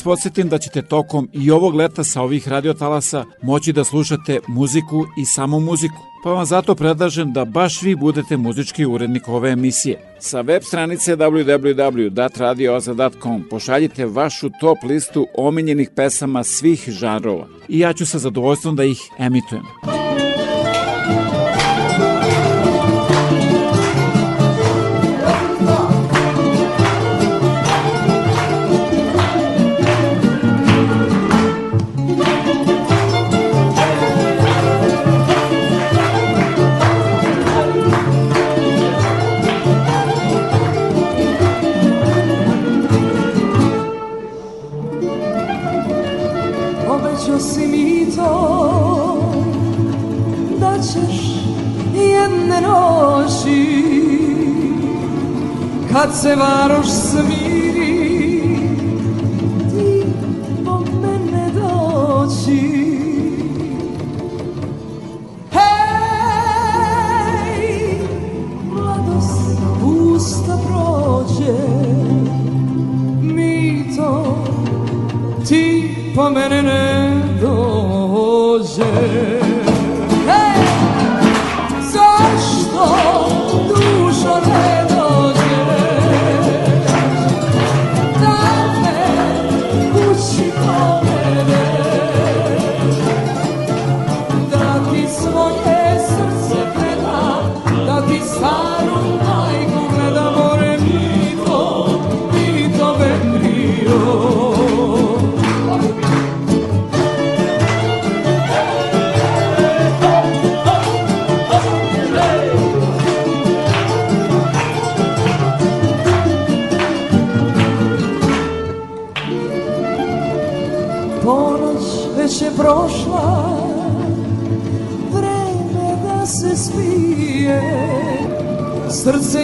vas podsjetim da ćete tokom i ovog leta sa ovih radiotalasa moći da slušate muziku i samo muziku, pa vam zato predlažem da baš vi budete muzički urednik ove emisije. Sa web stranice www.datradioza.com pošaljite vašu top listu omiljenih pesama svih žanrova i ja ću sa zadovoljstvom da ih emitujem. Muzika kad se varoš smiri ti po mene doći hej mladost pusta prođe mito ti po mene ne dođe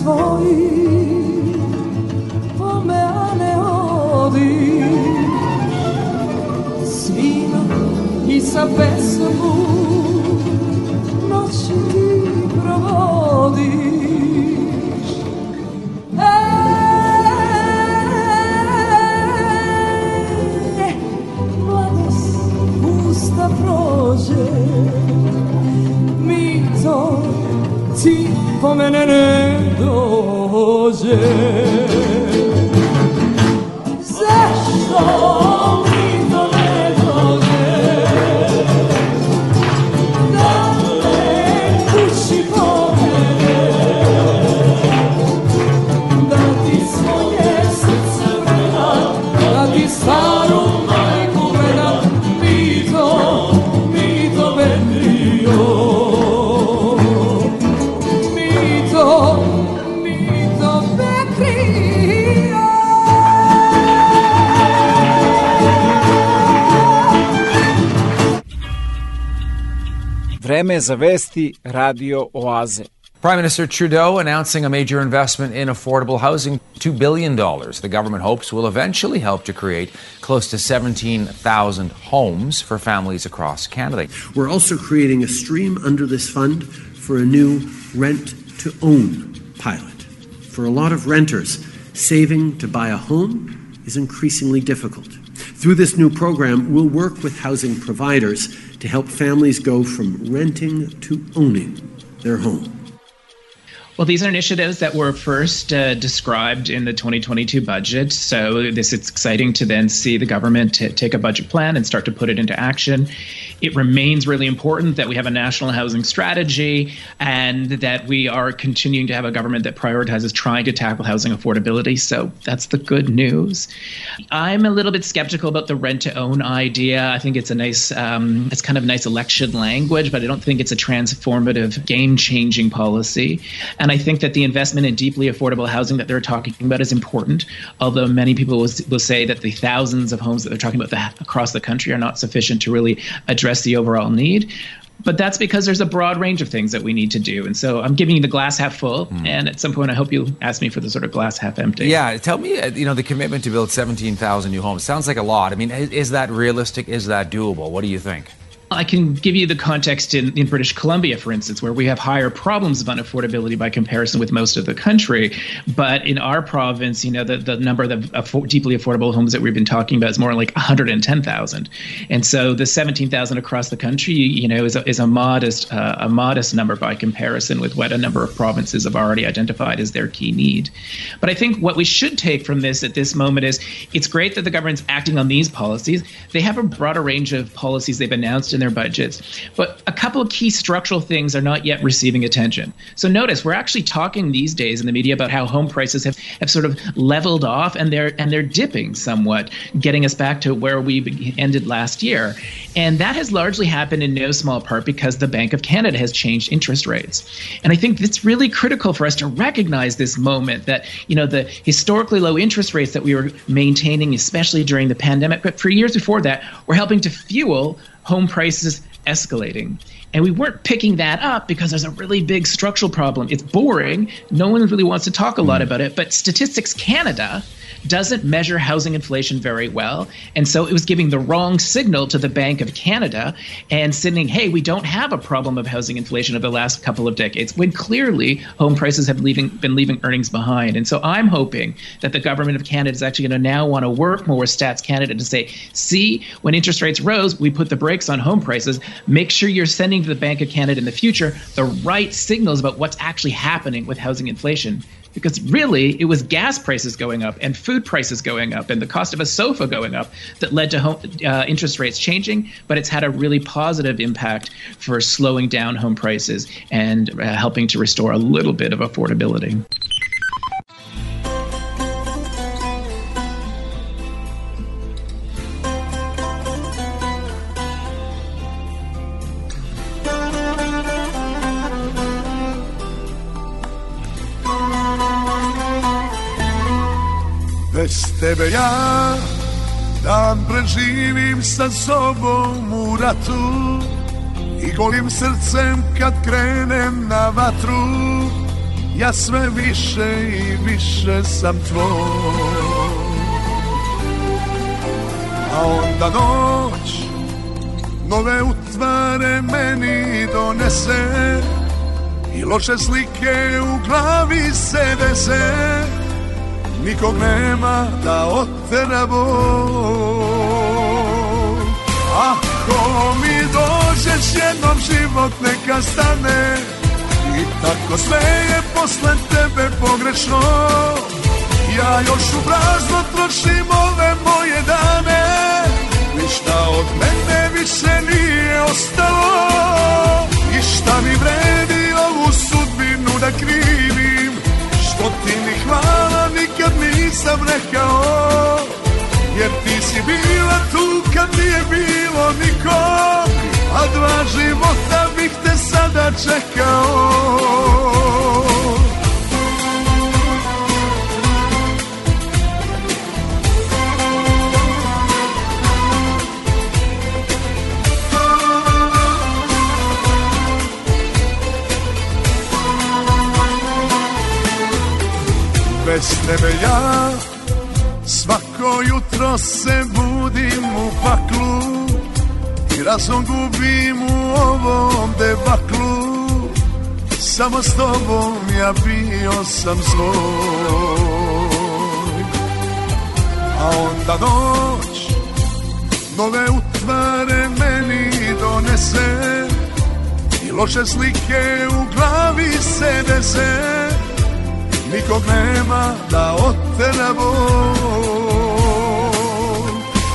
swoich. Vesti, Radio Oaze. Prime Minister Trudeau announcing a major investment in affordable housing, $2 billion. The government hopes will eventually help to create close to 17,000 homes for families across Canada. We're also creating a stream under this fund for a new rent to own pilot. For a lot of renters, saving to buy a home is increasingly difficult. Through this new program, we'll work with housing providers to help families go from renting to owning their home. Well, these are initiatives that were first uh, described in the 2022 budget. So this it's exciting to then see the government t- take a budget plan and start to put it into action. It remains really important that we have a national housing strategy and that we are continuing to have a government that prioritizes trying to tackle housing affordability. So that's the good news. I'm a little bit skeptical about the rent to own idea. I think it's a nice, um, it's kind of nice election language, but I don't think it's a transformative, game changing policy. And and I think that the investment in deeply affordable housing that they're talking about is important, although many people will, will say that the thousands of homes that they're talking about the, across the country are not sufficient to really address the overall need but that's because there's a broad range of things that we need to do. And so I'm giving you the glass half full. Mm. And at some point, I hope you ask me for the sort of glass half empty. Yeah. Tell me, uh, you know, the commitment to build 17,000 new homes sounds like a lot. I mean, is that realistic? Is that doable? What do you think? I can give you the context in, in British Columbia, for instance, where we have higher problems of unaffordability by comparison with most of the country. But in our province, you know, the, the number of affo- deeply affordable homes that we've been talking about is more like 110,000. And so the 17,000 across the country, you know, is a, is a modest uh, a modest number by comparison with what a number of provinces have already identified as their key need. But I think what we should take from this at this moment is it's great that the government's acting on these policies. They have a broader range of policies they've announced in their budgets. But a couple of key structural things are not yet receiving attention. So notice we're actually talking these days in the media about how home prices have, have sort of leveled off and they're and they're dipping somewhat, getting us back to where we ended last year. And that has largely happened in no small part because the Bank of Canada has changed interest rates. And I think it's really critical for us to recognize this moment that, you know, the historically low interest rates that we were maintaining, especially during the pandemic, but for years before that, were helping to fuel home prices escalating. And we weren't picking that up because there's a really big structural problem. It's boring. No one really wants to talk a lot hmm. about it. But Statistics Canada doesn't measure housing inflation very well. And so it was giving the wrong signal to the Bank of Canada and saying, hey, we don't have a problem of housing inflation over the last couple of decades, when clearly home prices have leaving, been leaving earnings behind. And so I'm hoping that the government of Canada is actually going to now want to work more with Stats Canada to say, see, when interest rates rose, we put the brakes on home prices. Make sure you're sending to the Bank of Canada in the future the right signals about what's actually happening with housing inflation. Because really, it was gas prices going up and food prices going up and the cost of a sofa going up that led to home, uh, interest rates changing. But it's had a really positive impact for slowing down home prices and uh, helping to restore a little bit of affordability. Bez tebe ja dan preživim sa sobom u ratu I golim srcem kad krenem na vatru Ja sve više i više sam tvoj A onda noć nove utvare meni donese I loše slike u glavi se dese nikog nema da otera bol Ako mi dođeš jednom život neka stane I tako sve je posle tebe pogrešno Ja još u prazno trošim ove moje dane Ništa od mene više nije ostalo I šta mi vredi ovu sudbinu da krijem ti ni hvala nikad nisam rekao Jer ti si bila tu kad nije bilo nikog A dva života bih te sada čekao bez tebe ja Svako jutro se budim u paklu I razum gubim u ovom debaklu Samo s tobom ja bio sam svoj A onda noć nove utvare meni donese I loše slike u glavi se dese nikog nema da od tebe bol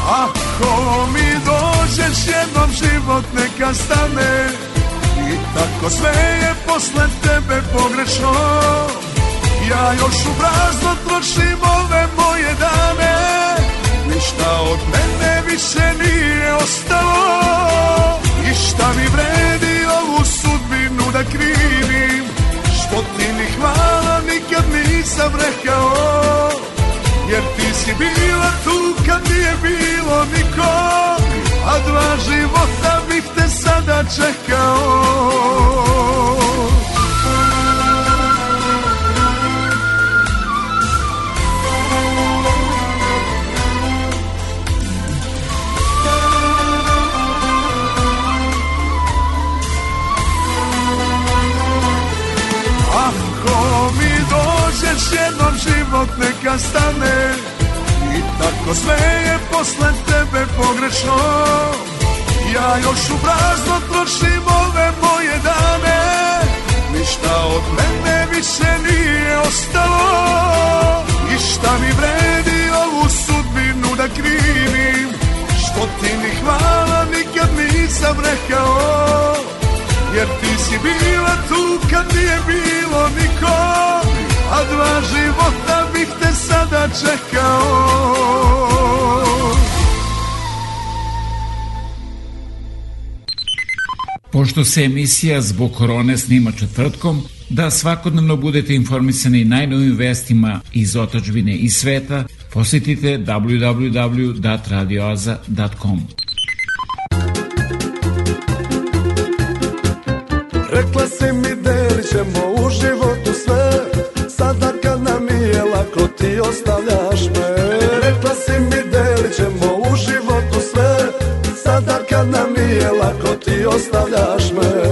Ako mi dođeš jednom život neka stane I tako sve je posle tebe pogrešno Ja još u prazno trošim ove moje dane Ništa od mene više nije ostalo I šta mi vredi ovu sudbinu da krivim Što ti ni hvala nikad nisam rekao Jer ti si bila tu kad nije bilo nikog A dva života bih te sada čekao jednom život neka stane I tako sve je posle tebe pogrešno Ja još u prazno trošim ove moje dane Ništa od mene više nije ostalo I šta mi vredi ovu sudbinu da krivim Što ti ni hvala nikad nisam rekao Jer ti si bila tu kad nije bilo nikom A dva života bih te sada čekao Pošto se emisija zbog korone snima četvrtkom, da svakodnevno budete informisani najnovim vestima iz otačbine i sveta, posetite www.radioaza.com. Rekla si mi delit da ćemo ostavljaš me Rekla si mi delit ćemo u životu sve Sada kad nam nije lako ti ostavljaš me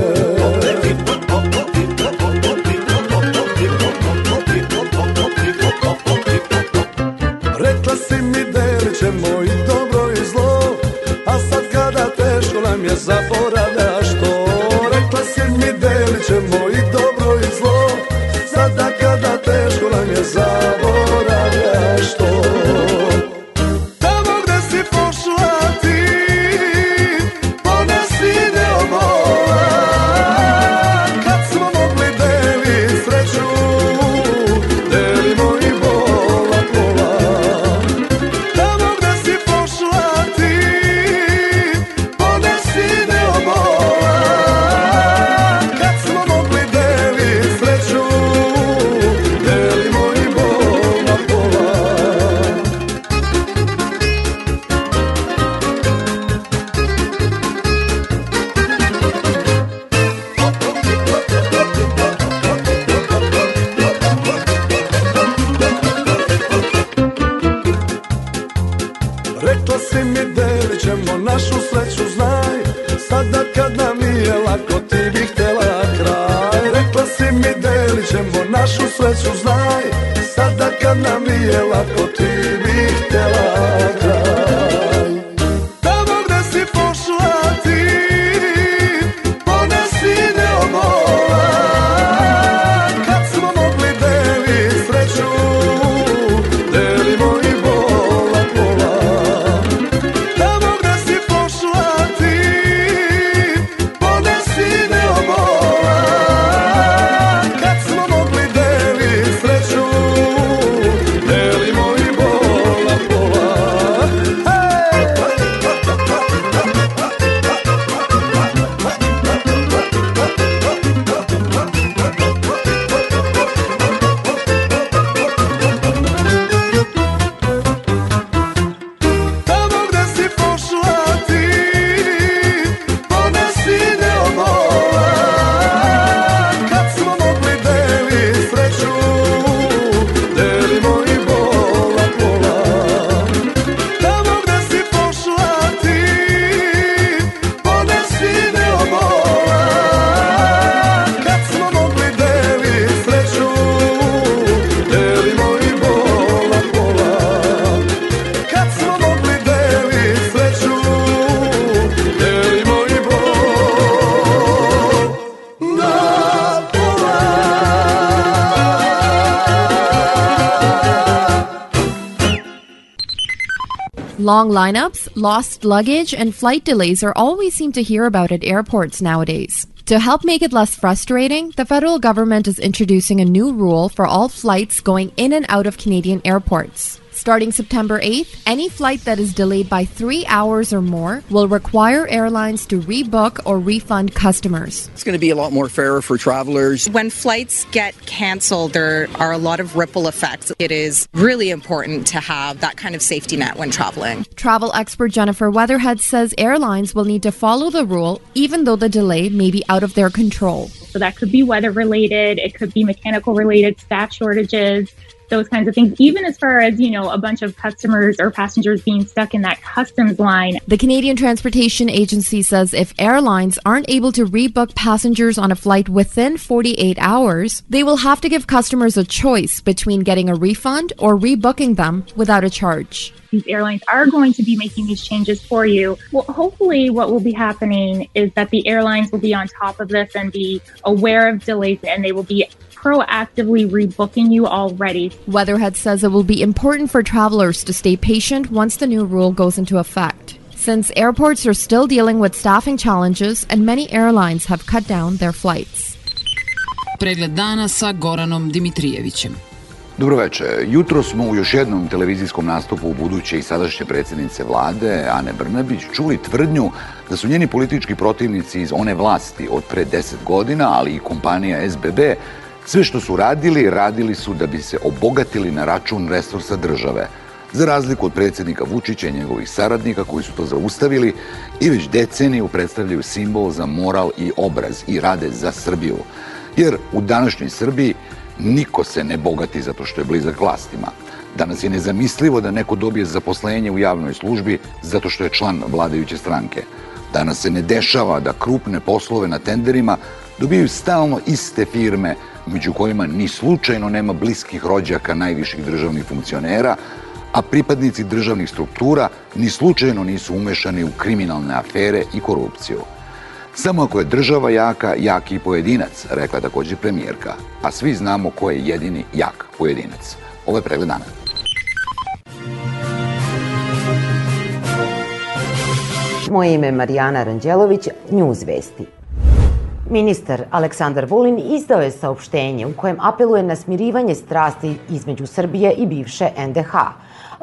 Long lineups, lost luggage, and flight delays are all we seem to hear about at airports nowadays. To help make it less frustrating, the federal government is introducing a new rule for all flights going in and out of Canadian airports. Starting September 8th, any flight that is delayed by three hours or more will require airlines to rebook or refund customers. It's going to be a lot more fairer for travelers. When flights get canceled, there are a lot of ripple effects. It is really important to have that kind of safety net when traveling. Travel expert Jennifer Weatherhead says airlines will need to follow the rule even though the delay may be out of their control. So that could be weather related, it could be mechanical related, staff shortages those kinds of things, even as far as, you know, a bunch of customers or passengers being stuck in that customs line. The Canadian Transportation Agency says if airlines aren't able to rebook passengers on a flight within 48 hours, they will have to give customers a choice between getting a refund or rebooking them without a charge these airlines are going to be making these changes for you. Well, hopefully, what will be happening is that the airlines will be on top of this and be aware of delays and they will be proactively rebooking you already. Weatherhead says it will be important for travelers to stay patient once the new rule goes into effect. Since airports are still dealing with staffing challenges and many airlines have cut down their flights. Pregled dana sa Goranom Dimitrijevićem. Dobro večer. Jutro smo u još jednom televizijskom nastupu u buduće i sadašnje predsjednice vlade, Ane Brnabić, čuli tvrdnju da su njeni politički protivnici iz one vlasti od pre 10 godina, ali i kompanija SBB, Sve što su radili, radili su da bi se obogatili na račun resursa države, za razliku od predsednika Vučića i njegovih saradnika koji su to zaustavili i već deceniju predstavljaju simbol za moral i obraz i rade za Srbiju. Jer u današnjoj Srbiji niko se ne bogati zato što je blizak vlastima. Danas je nezamislivo da neko dobije zaposlenje u javnoj službi zato što je član vladajuće stranke. Danas se ne dešava da krupne poslove na tenderima dobijaju stalno iste firme među kojima ni slučajno nema bliskih rođaka najviših državnih funkcionera, a pripadnici državnih struktura ni slučajno nisu umešani u kriminalne afere i korupciju. Samo ako je država jaka, jak i pojedinac, rekla takođe premijerka, a svi znamo ko je jedini jak pojedinac. Ovo je pregled dana. Moje ime je Marijana Ranđelović, News Vesti. Ministar Aleksandar Vulin izdao je saopštenje u kojem apeluje na smirivanje strasti između Srbije i bivše NDH.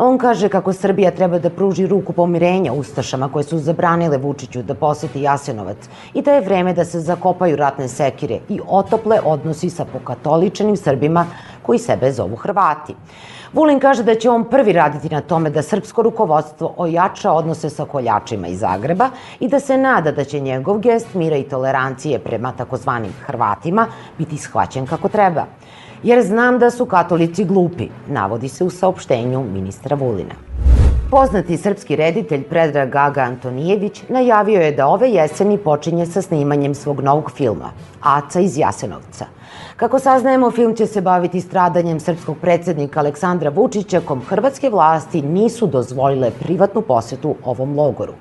On kaže kako Srbija treba da pruži ruku pomirenja ustašama koje su zabranile Vučiću da poseti Jasenovac i da je vreme da se zakopaju ratne sekire i otople odnosi sa pokatoličenim Srbima koji sebe zovu Hrvati. Vulin kaže da će on prvi raditi na tome da srpsko rukovodstvo ojača odnose sa koljačima iz Zagreba i da se nada da će njegov gest mira i tolerancije prema takozvanim Hrvatima biti shvaćen kako treba. Jer znam da su katolici glupi, navodi se u saopštenju ministra Vulina. Poznati srpski reditelj Predrag Gaga Antonijević najavio je da ove jeseni počinje sa snimanjem svog novog filma, Aca iz Jasenovca. Kako saznajemo, film će se baviti stradanjem srpskog predsednika Aleksandra Vučića kom hrvatske vlasti nisu dozvolile privatnu posetu ovom logoru.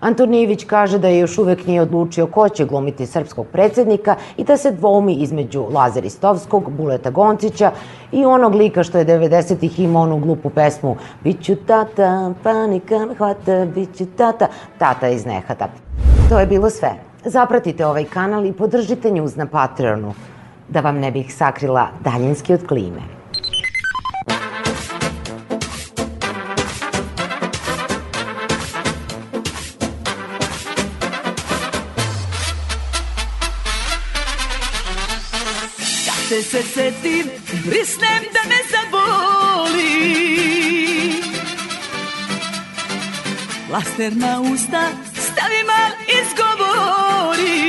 Antonijević kaže da je još uvek nije odlučio ko će glumiti srpskog predsednika i da se dvomi između Lazar Istovskog, Buleta Goncića i onog lika što je 90-ih imao onu glupu pesmu Biću tata, panika me hvata, biću tata, tata iz nehata. To je bilo sve. Zapratite ovaj kanal i podržite njuz na Patreonu, da vam ne bih sakrila daljinski od klime. se setim, risnem da me zaboli. Laster na usta stavi mal izgovori.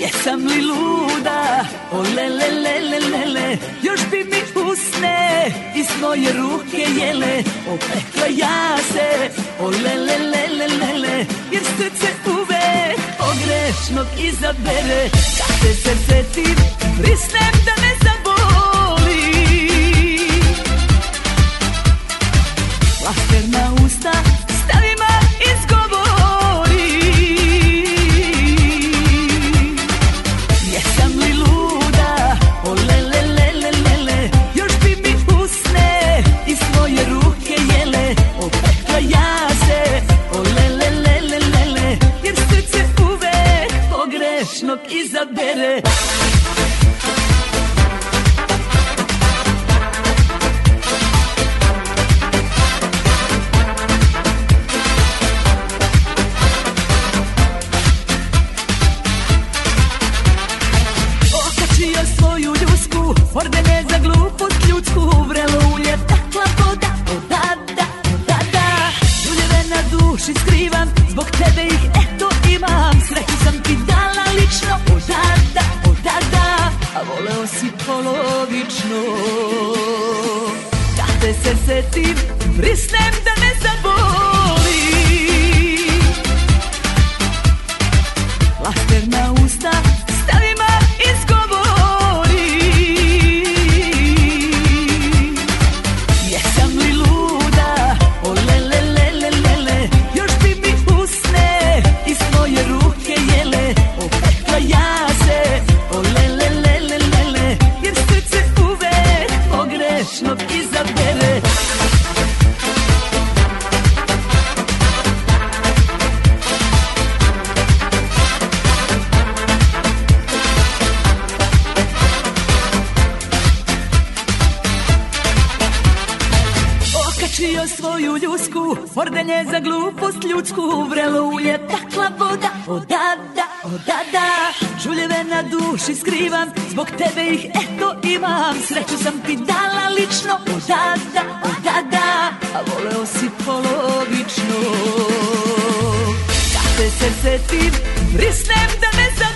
Jesam li luda, o le, le, le, le, le, le. još bi mi usne iz moje ruke jele. Opekla ja se, o le, le, le, le, le, le. jer srce uvek grešnog izabere Kad te se setim, pristajem da ne zaboli Plaster na usta, stavim Isabelle. Da te se setim, brisnem da ne duši skrivam Zbog tebe ih eto imam Sreću sam ti dala lično O da, da, o da, da A voleo si polovično Kad te se setim Risnem da ne znam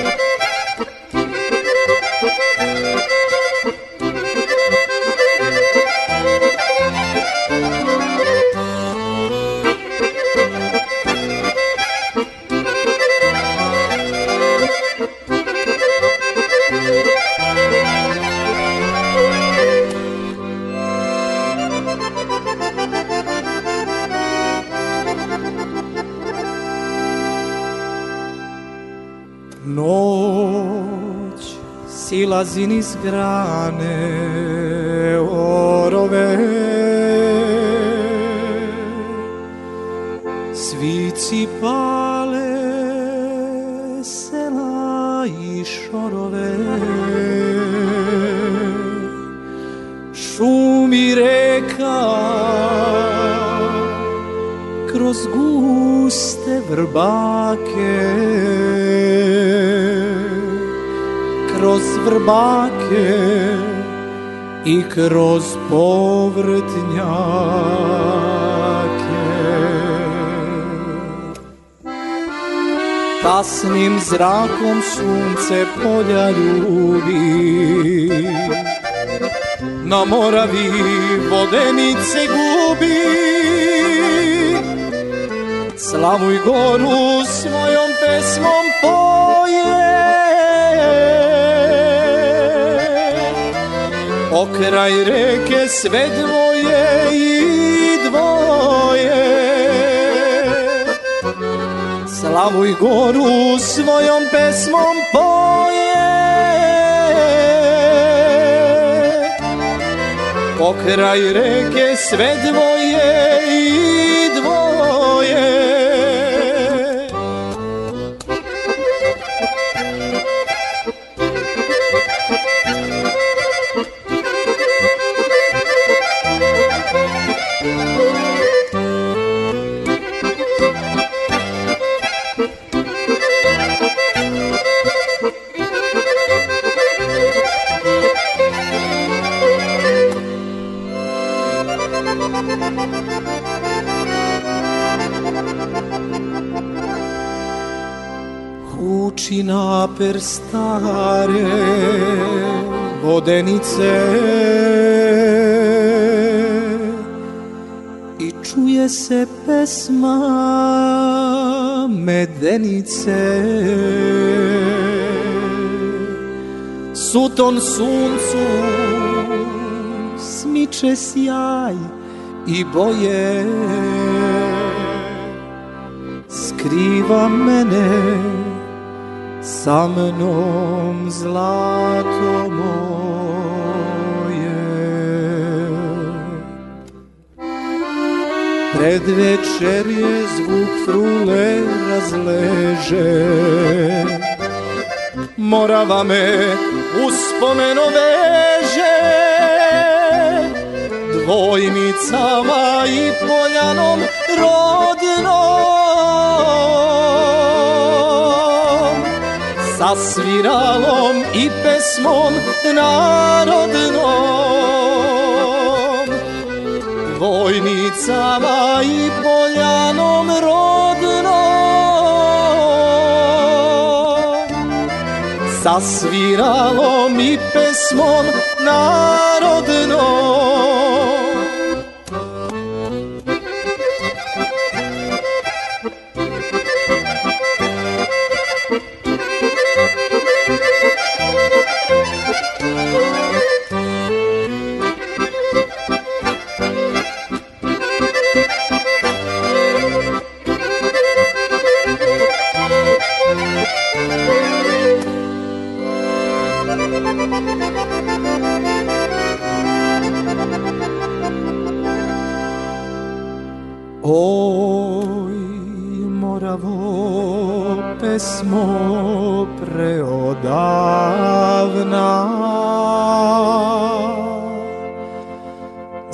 Noć silazi niz grane orove Svici pale sela i šorove Šumi reka kroz guste vrbake kroz vrbake i kroz povrtnjake. Kasnim zrakom sunce polja ljubi, na moravi vodenice gubi, Slavuj goru svojom pesmom povrtnjake, Pokraj reke sve dvoje i dvoje Slavuj goru svojom pesmom poje Pokraj reke sve dvoje i učina per stare vodenice i čuje se pesma medenice suton suncu smiče sjaj i boje skriva mene sa mnom zlato moje Pred večer je zvuk frule razleže Morava me uspomeno veže Dvojnicama i poljanom rodnom zasviralom i pesmom narodnom Vojnicama i poljanom rodnom Zasviralom i pesmom narodnom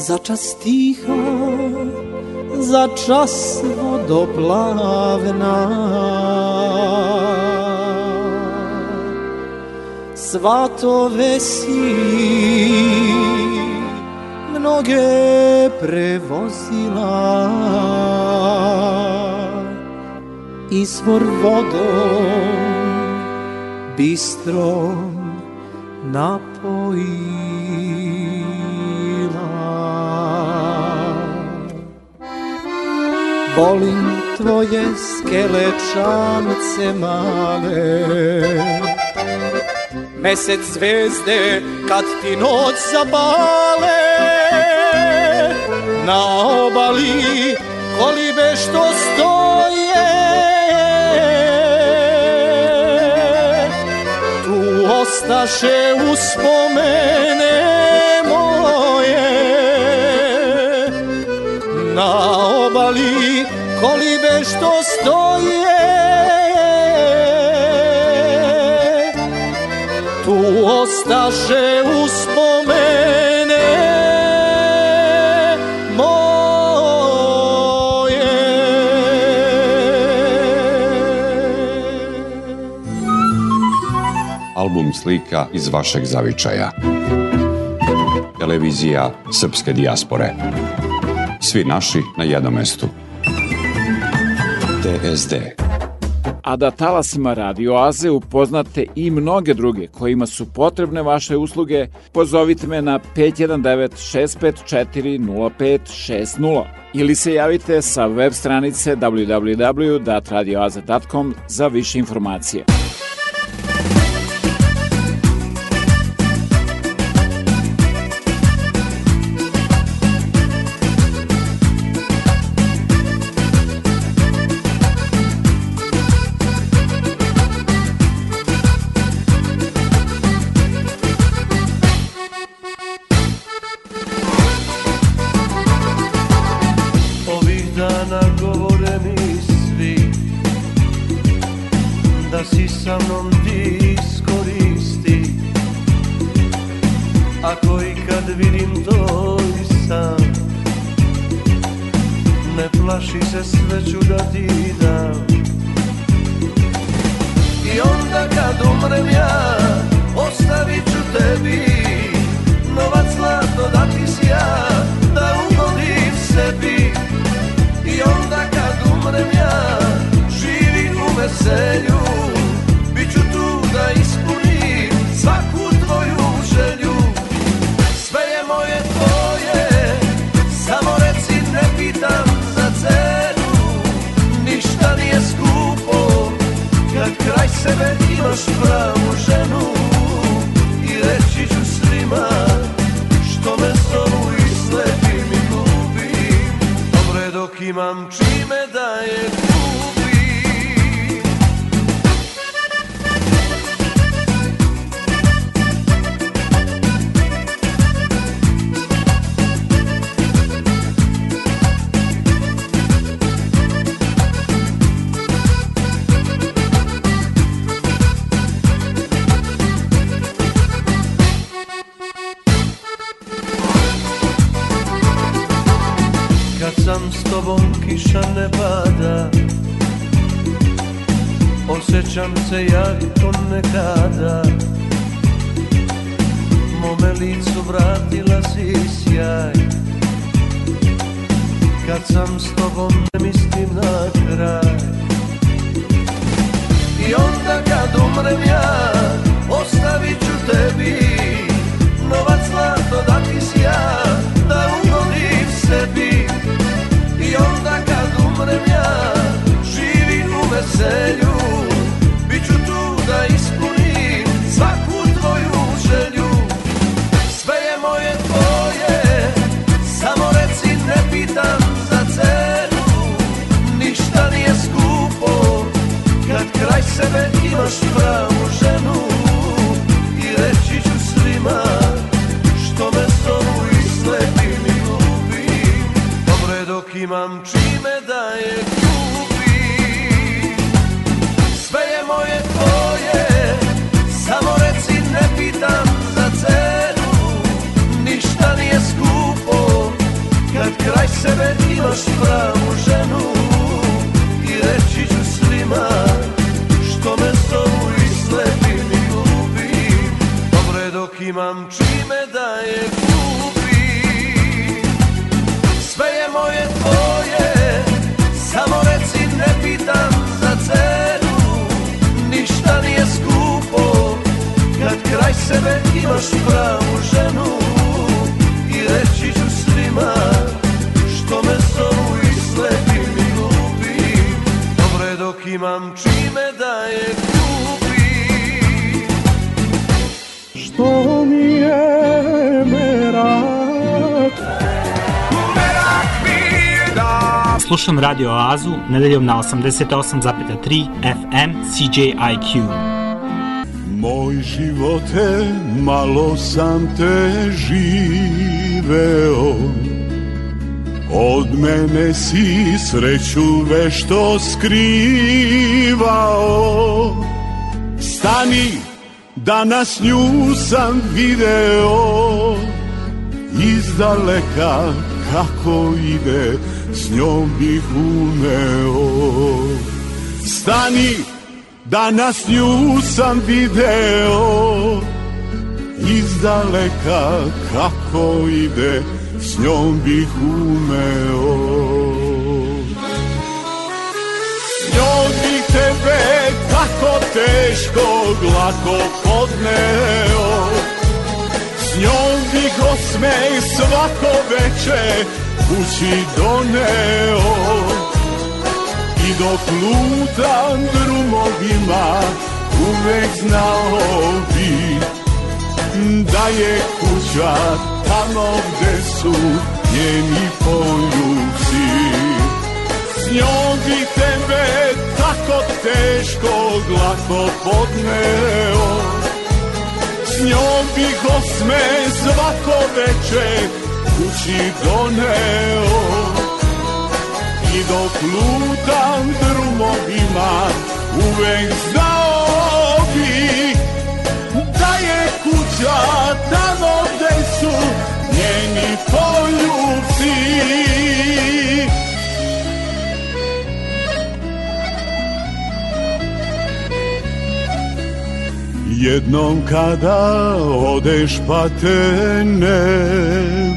Začas tiha, čas vodoplavna Svato si mnoge prevozila Izvor vodom bistro Volim tvoje skelečance male Mesec zvezde kad ti noć zabale Na obali kolibe što stoje Tu ostaše uspomene voli kolibe što stoje Tu ostaše uspomene moje Album slika iz vašeg zavičaja Televizija Srpske dijaspore Svi naši na jednom mestu. TSD. A da talasima Radio upoznate i mnoge druge kojima su potrebne vaše usluge, pozovite me na 519-654-0560 ili se javite sa web stranice www.datradioaze.com za više informacije. imaš pravu ženu I reći ću svima Što me zovu i slepim i glupim Dobre dok imam čime da je kupim Što mi je merak Merak mi je da Slušam Radio Oazu nedeljom na 88,3 FM CJIQ živote malo sam te živeo Od mene si sreću vešto skrivao Stani, danas nju sam video Izdaleka kako ide, s njom bih umeo Stani, Danas nju sam video Izdaleka kako ide S njom bih umeo S njom bih tebe tako teško Glako podneo S njom bih osmeh svako veče Kući doneo I dok lutam drumovima Uvek znao bi Da je kuća tamo gde su Njeni poljubci S njom bi tebe tako teško Glako podneo S njom bih osme svako veče Kući doneo jego klutan rumowi ma Uwęk zaobi Daje kucia tam odejsu Mieni polucji Jedną kada odejść patenę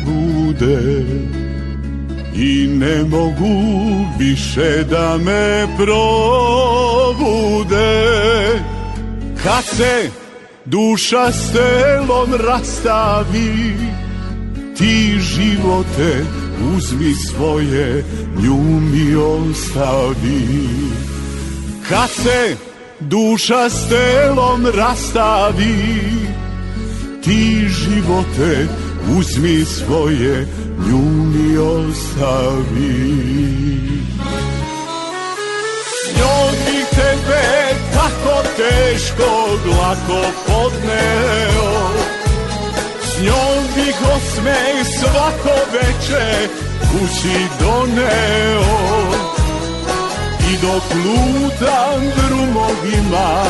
budę i ne mogu više da me probude Kad se duša s telom rastavi Ti živote uzmi svoje, nju mi ostavi Kad se duša s telom rastavi Ti živote uzmi svoje, nju mi ostavi Njoj bih tebe tako teško glako podneo S njom bih osmeh svako veče kući doneo I dok lutam drumog ima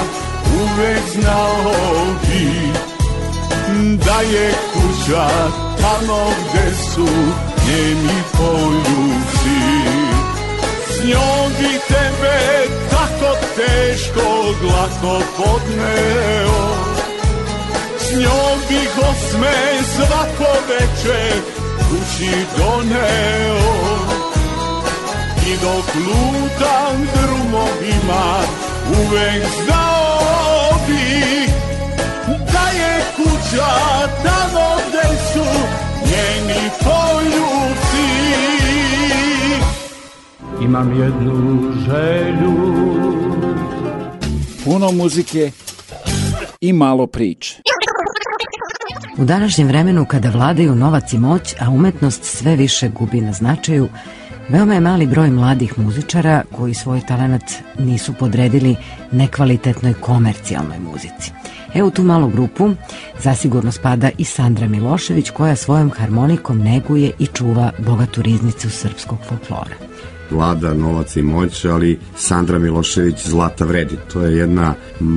uvek znao bih da je kuća tamo gde su njeni poljubci. S njom bi tebe tako teško glatko podneo, s njom bih osme svako večer kući doneo. I dok lutam drumovima uvek znao vraća tamo gde su njeni poljubci. Imam jednu želju. Puno muzike i malo priče. U današnjem vremenu kada vladaju novac i moć, a umetnost sve više gubi na značaju, Veoma je mali broj mladih muzičara koji svoj talenat nisu podredili nekvalitetnoj komercijalnoj muzici. E u tu malu grupu zasigurno spada i Sandra Milošević koja svojom harmonikom neguje i čuva bogatu riznicu srpskog folklora. Vlada, novac i moć, ali Sandra Milošević zlata vredi. To je jedna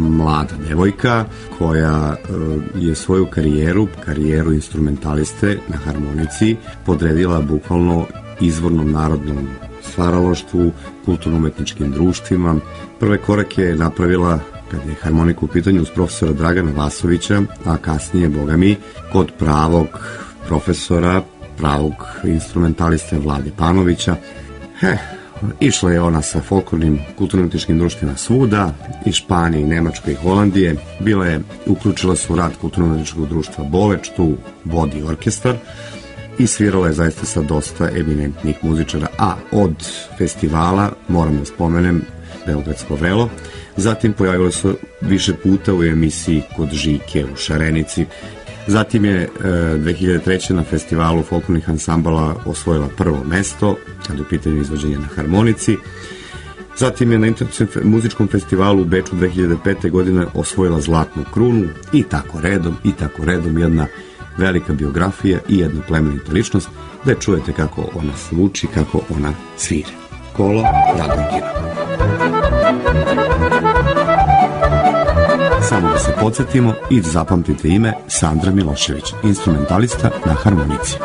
mlada devojka koja e, je svoju karijeru, karijeru instrumentaliste na harmonici, podredila bukvalno izvornom narodnom stvaraloštvu, kulturno-umetničkim društvima. Prve korake je napravila kad je harmonika u pitanju uz profesora Dragana Vasovića, a kasnije, boga mi, kod pravog profesora, pravog instrumentaliste Vlade Panovića. He, išla je ona sa folklornim kulturno društvima svuda, i Španije, i Nemačke, i Holandije. Bila je, uključila se u rad kulturno društva Boleč, tu vodi orkestar, i svirala je zaista sa dosta eminentnih muzičara, a od festivala, moram da spomenem, Beogradsko velo, Zatim pojavila se više puta u emisiji Kod Žike u Šarenici. Zatim je e, 2003. na festivalu folklornih ansambala osvojila prvo mesto, kada je u pitanju izvođenja na harmonici. Zatim je na internacionalnom muzičkom festivalu u Beču 2005. godine osvojila Zlatnu krunu i tako redom, i tako redom jedna velika biografija i jedna plemenita ličnost da čujete kako ona sluči, kako ona svire. Kolo Radongina. podsjetimo i zapamtite ime Sandra Milošević, instrumentalista na harmonici.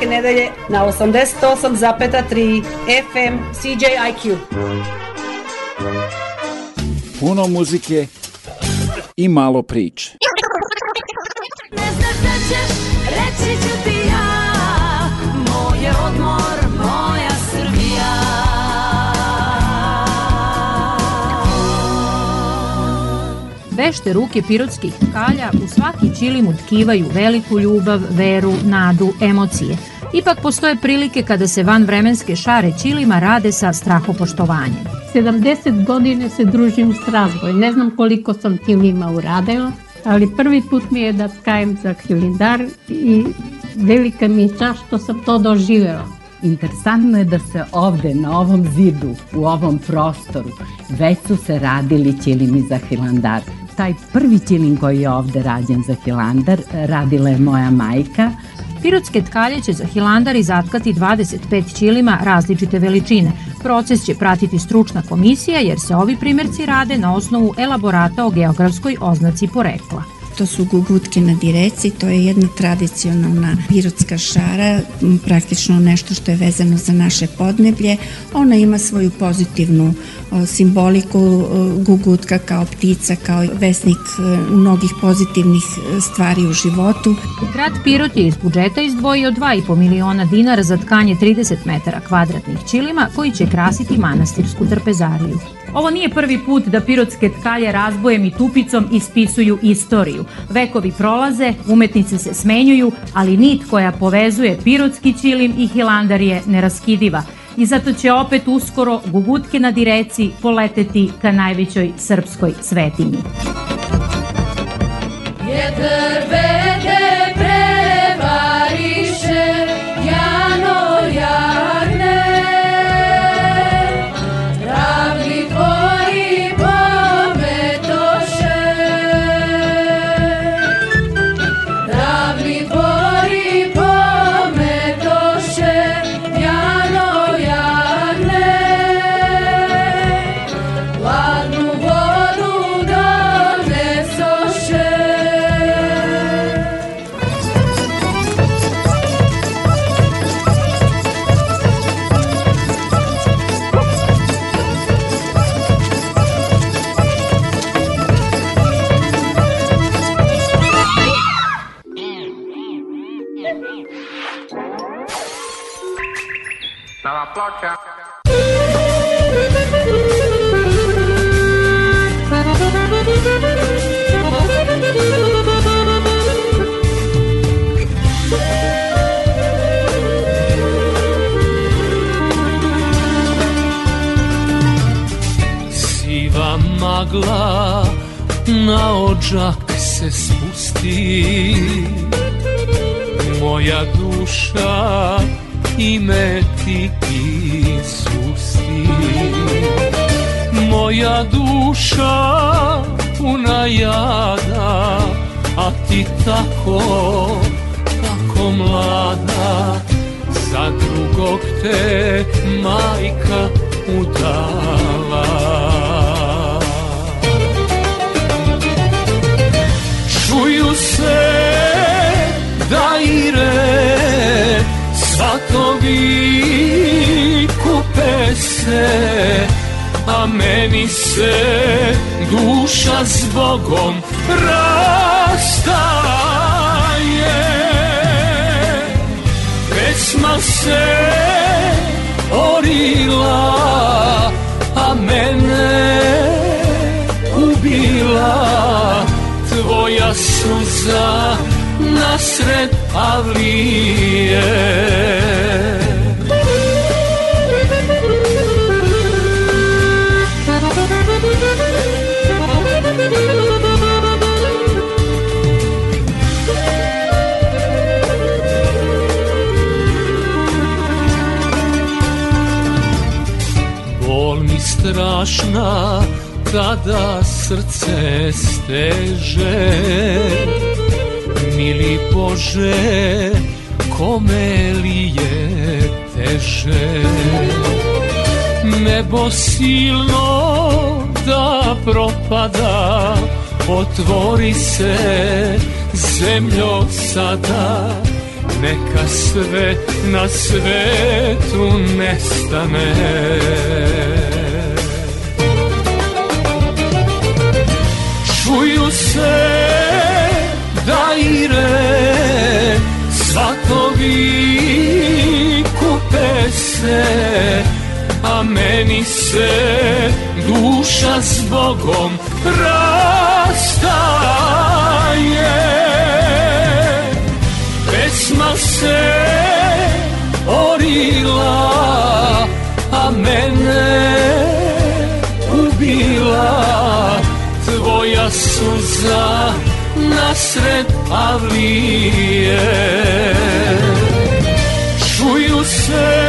svake nedelje na 88,3 FM CJIQ. Puno muzike i malo priče. Ne znaš da ćeš, reći ću ti ja, moje odmor, moja Srbija. vešte ruke pirotskih kalja u svaki čilim utkivaju veliku ljubav, veru, nadu, emocije. Ipak postoje prilike kada se van vremenske šare Ćilima rade sa strahopoštovanjem. 70 godine se družim s razvoj. Ne znam koliko sam Ćilima uradila, ali prvi put mi je da skajem za Hilindar i velika mi je čast što sam to doživela. Interesantno je da se ovde, na ovom zidu, u ovom prostoru, već su se radili ćelimi za Hilandar. Taj prvi ćelin koji je ovde rađen za Hilandar radila je moja majka, Pirotske tkalje će za Hilandar izatkati 25 ćilima različite veličine. Proces će pratiti stručna komisija jer se ovi primerci rade na osnovu elaborata o geografskoj oznaci porekla. To su gugutke na direci, to je jedna tradicionalna pirotska šara, praktično nešto što je vezano za naše podneblje. Ona ima svoju pozitivnu simboliku gugutka kao ptica, kao vesnik e, mnogih pozitivnih e, stvari u životu. Grad Pirot je iz budžeta izdvojio 2,5 miliona dinara za tkanje 30 metara kvadratnih ćilima koji će krasiti manastirsku trpezariju. Ovo nije prvi put da pirotske tkalje razbojem i tupicom ispisuju istoriju. Vekovi prolaze, umetnice se smenjuju, ali nit koja povezuje pirotski ćilim i hilandar je neraskidiva – i zato će opet uskoro gugutke na direci poleteti ka najvećoj srpskoj svetinji. Jedre! Ružak se spusti Moja duša ime ti Isusti Moja duša puna jada A ti tako, tako mlada Za drugog te majka udala Satovi kupe se, a meni se duša s Bogom rastaje. Pesma se orila, a mene ubila tvoja suza nasred avlije strašna kada srce steže Mili Bože, kome li je teže? Nebo silno da propada, otvori se zemljo sada, neka sve na svetu nestane. Čuju se umire Svatovi kupe se A meni se duša s Bogom rastaje Pesma se orila A mene ubila Tvoja suza nasred avlije Čuju se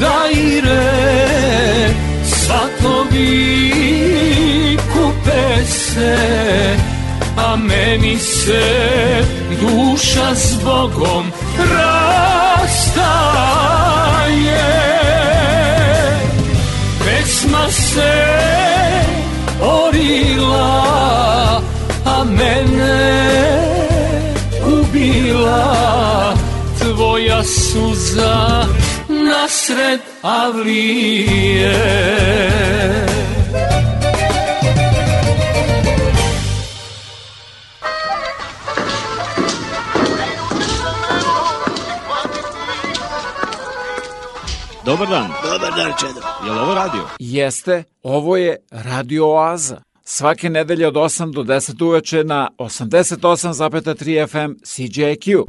dajre Svatovi kupe se A meni se duša s Bogom rastaje Pesma se orila mene ubila tvoja suza nasred avlije Dobar dan. Dobar dan, Čedo. Je li ovo radio? Jeste, ovo je Radio Oaza svake nedelje od 8 do 10 uveče na 88,3 FM CJQ.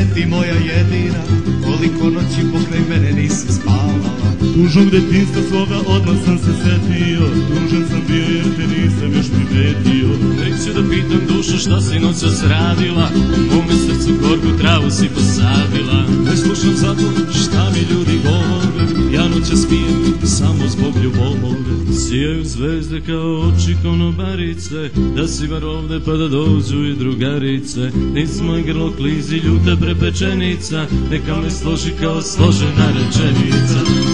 se ti moja jedina Koliko noći pokraj mene nisi spavala Tužnog detinstva svoga odmah sam se setio Tužan sam bio jer te nisam još primetio ću da pitam dušu šta si noća sradila U mome srcu gorku travu si posadila Ne slušam zato šta mi ljudi govore Ja noća spijem samo zbog ljubomore Sijaju zvezde kao oči konobarice Da si bar ovde pa da dođu i drugarice Nic moj grlo klizi ljuta prepečenica Neka me složi kao složena rečenica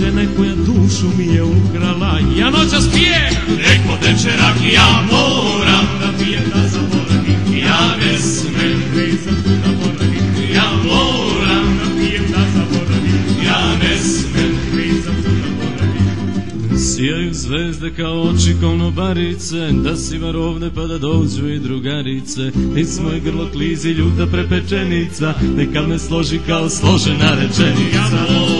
žene koja dušu mi je ukrala Ja noćas da pijem Neko večerak da ja moram da pijem da zaboravim Ja ne smem pričat da boravim Ja moram da pijem da zaboravim Ja ne smem pričat da boravim Sijaju zvezde kao oči konobarice Da si varovne pa da dođu i drugarice Iz moje grlo klizi ljuta prepečenica Neka me složi kao složena rečenica Ja moram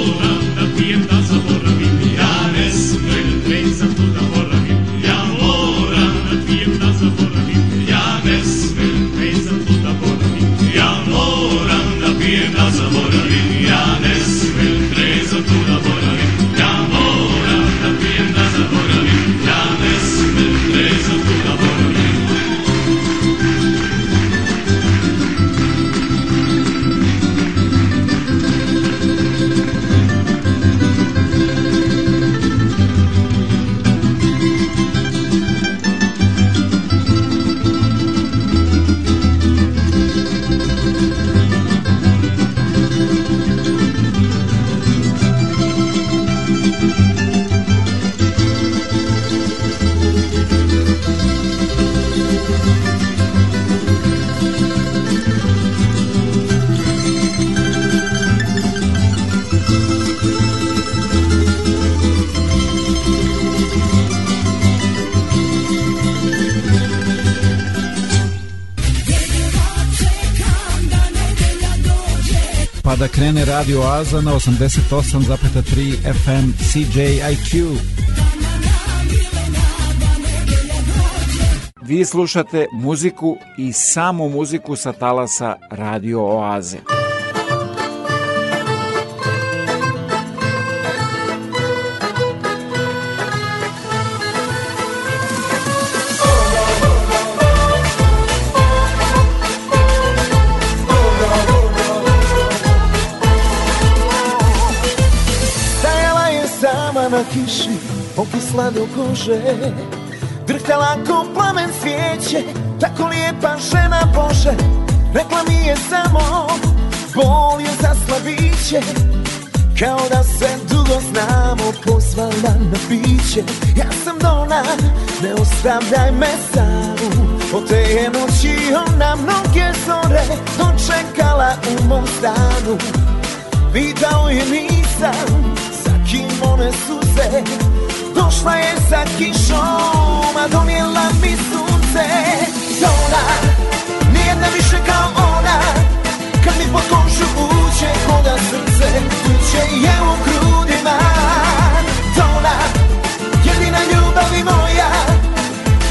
antene Radio Aza na 88,3 FM CJIQ. Vi slušate muziku i samo muziku sa talasa Radio Oaze. duši Pokislane u kože Drhtala ko plamen svijeće Tako lijepa žena Bože Rekla mi je samo Bol je za slabiće Kao da se dugo znamo Pozvala na piće Ja sam dona Ne ostavljaj me samu Od te je noći ona Mnoge zore Dočekala u mom stanu Pitao je nisam Sa kim one su sunce Došla je sa kišom, a donijela mi sunce Za ona, nijedna više kao ona Kad mi pod kožu uđe, hoda srce Uđe je u grudima Za ona, jedina ljubavi moja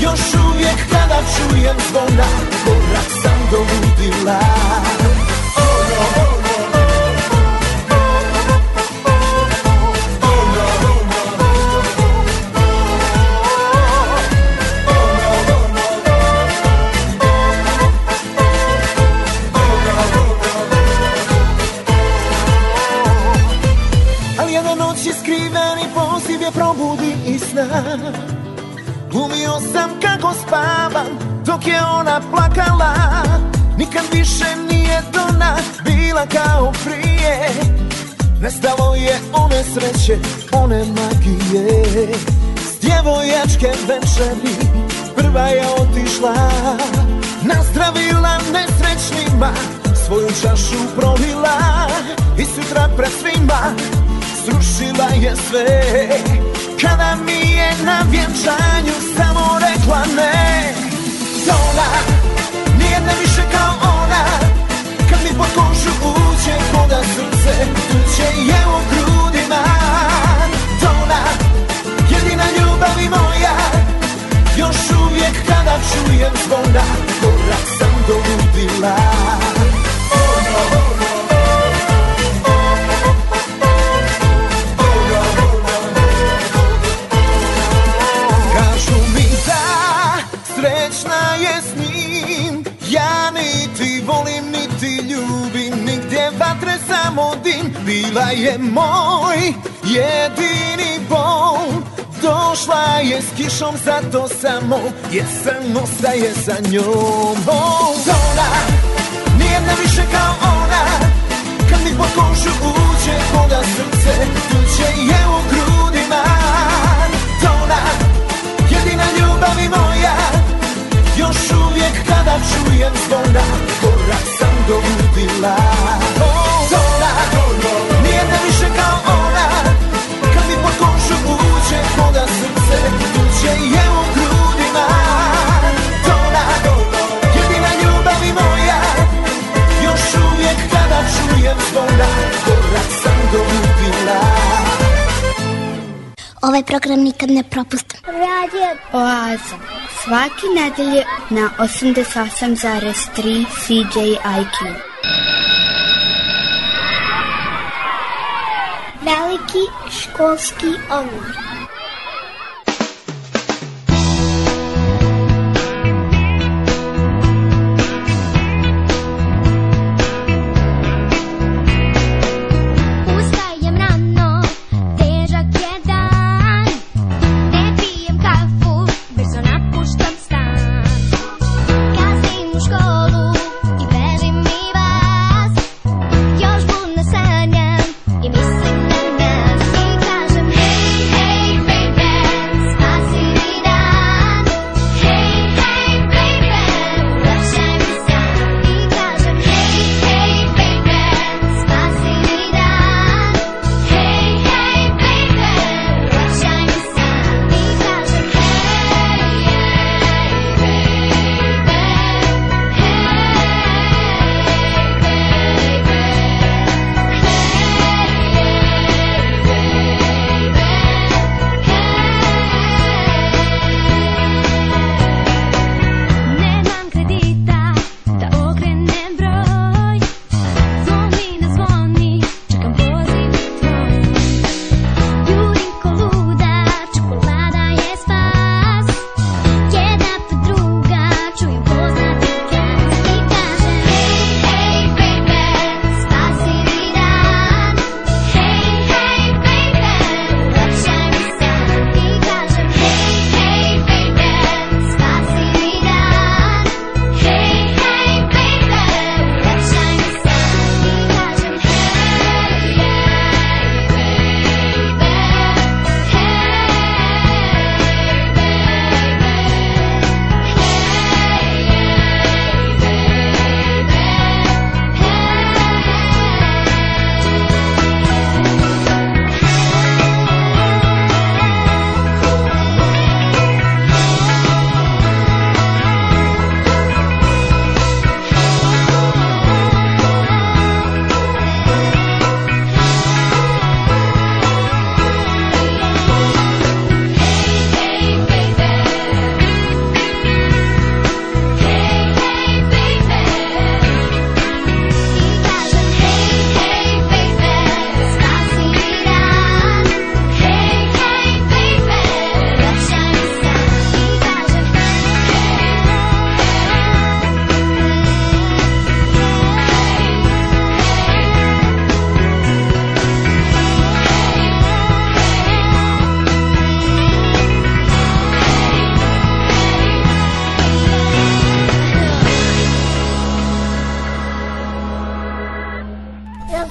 Još uvijek kada čujem zvona Korak sam do ludila dana Glumio sam kako spavam dok je ona plakala Nikad više nije dona bila kao prije Nestalo je one sreće, one magije S djevojačke večeri prva je otišla Nazdravila nesrećnima, svoju čašu prolila I sutra pred svima srušila je sve Cada mija na wjeżdżaniu samoreklamę Sola, nie jedna mi szykał ona Kad mi pokorzu uciekło na srce Tu cię jęło grudy man Ona, jedyna i moja Još uvijek kada čujem zvona Korak sam do ludila oh, oh, oh. Bila je moj jedini bol Došla je s kišom, zato samo Jesam ostaje za njom Zona Ovaj program nikad ne propustim. Radio Oaza. Svaki nedelje na 88,3 CJIQ. Veliki školski omor.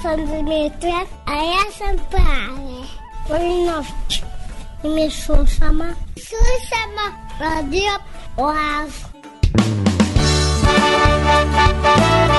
sam Dimitra, a ja sam Prave. Oni novči. I mi slušamo. Slušamo radio Oaz. Thank you.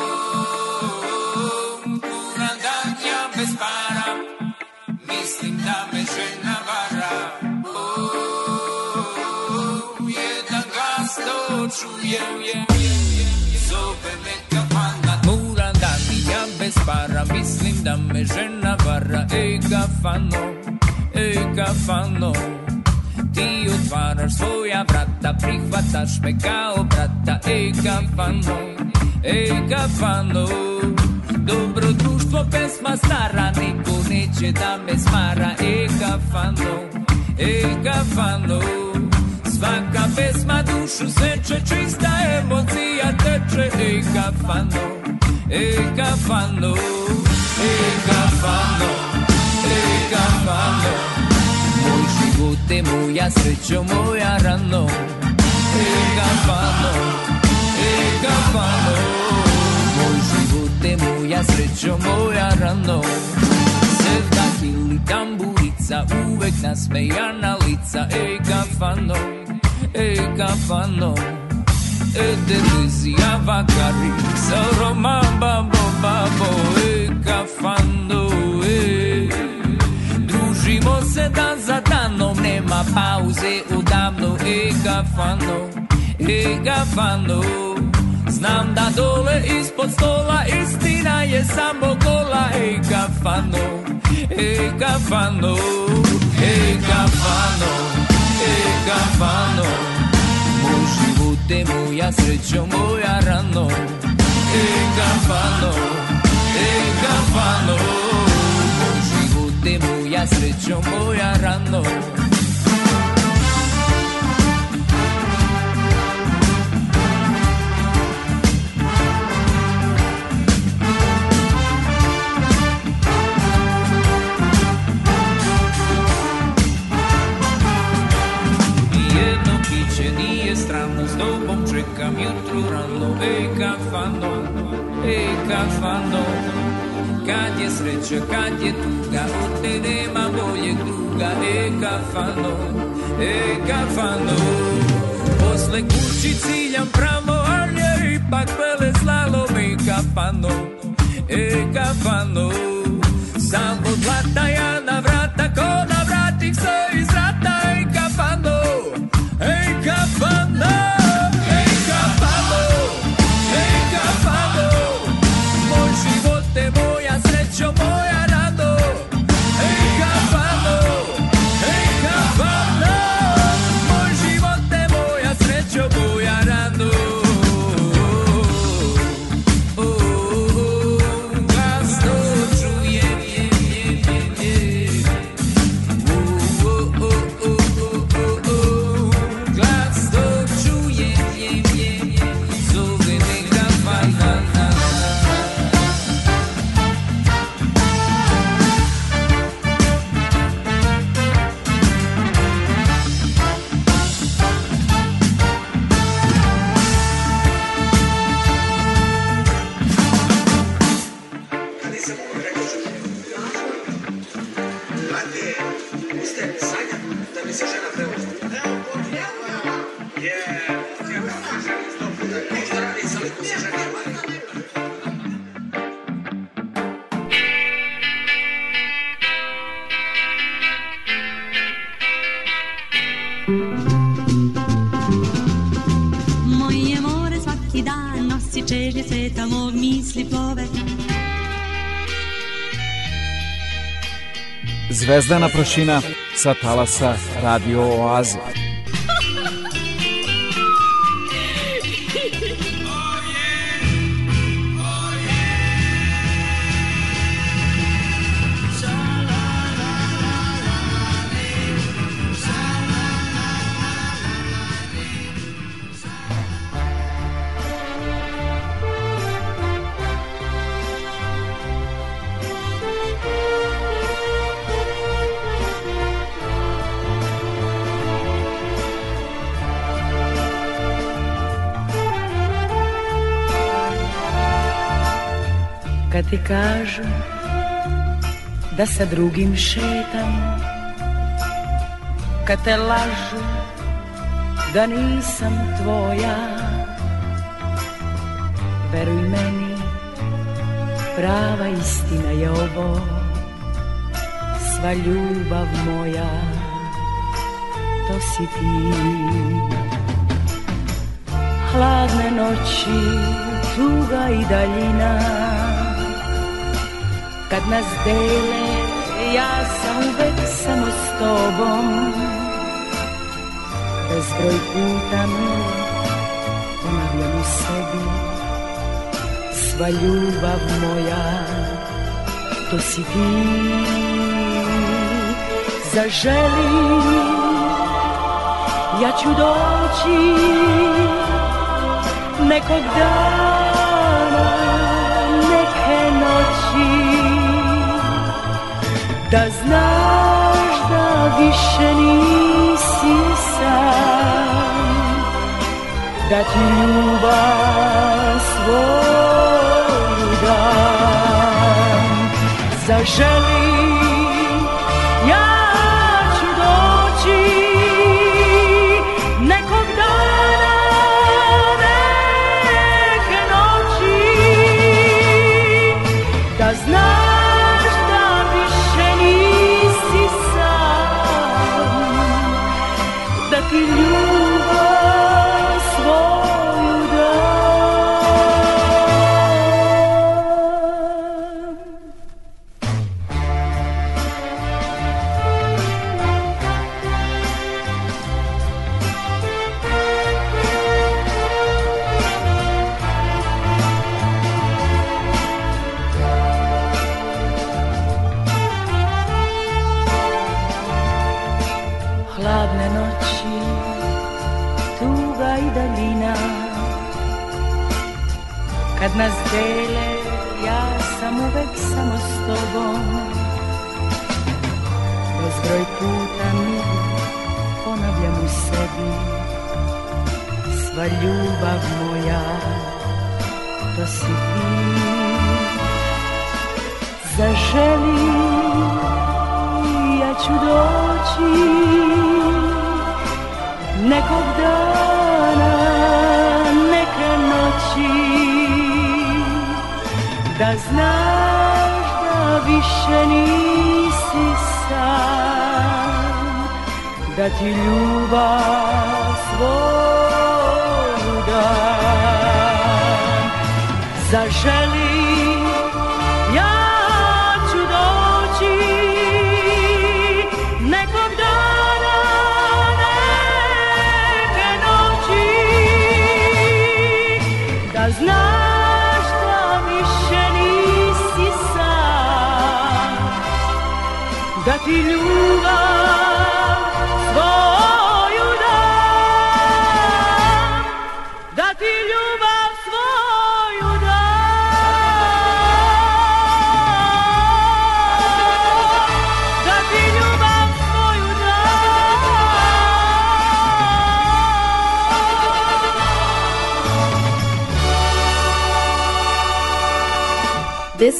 mislim da me žena vara Ej kafano, ej kafano Ti otvaraš svoja vrata, prihvataš me kao brata Ej kafano, ej kafano Dobro društvo, pesma stara, niko neće da me smara Ej kafano, ej kafano Svaka pesma dušu seče, čista emocija teče Ej kafano, e kafano, e cafando, e cafando. Moj život je moja sreća, moja rano, e cafando, e cafando. Moj život rano. tamburica, uvek nasmejana lica, e cafando, e edilizia bakari Zoroma babo babo eka fando e Družimo se dan za danom, nema pauze odavno Eka fando, eka fando Znam da dole ispod stola istina je samo gola Eka fando, eka fando Eka fando, eka fando Te gente muy acecho, muy arrando, escapando, te Con ya muy acecho, muy arrando. camion truralno, ej kad fandom, cafando. kad fandom. Kad je sreća, kad je tuga, te nema boljeg druga, ej kad fandom, ej kad Posle kući ciljam pravo, ali ipak pele slalom, e kad e ej kad fandom. Samo dlata ja na vrata, ko na vratih se svaki dan nosi čežnje sveta mog misli plove. Zvezdana prašina sa talasa Radio Oaze. ti kažu da sa drugim šetam Kad te lažu da nisam tvoja Veruj meni, prava istina je ovo Sva ljubav moja, to si ti Hladne noći, tuga i daljina kad nas dele ja sam uvek samo s tobom bezbroj puta mi ponavljam u sebi sva ljubav moja to si ti zaželi ja ću doći nekog dana neke noći da znaš da više nisi sam da ti ljubav svoju dam zaželim ja in you. broj puta mi ponavljam u sebi Sva ljubav moja, to si ti Zaželi, ja ću doći Nekog dana, neke noći Da znaš da više nisi sam neka ti ljubav svoju dan. Zaželi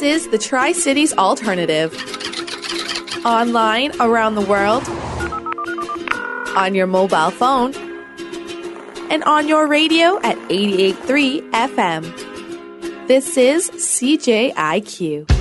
This is the Tri Cities Alternative. Online around the world, on your mobile phone, and on your radio at 883 FM. This is CJIQ.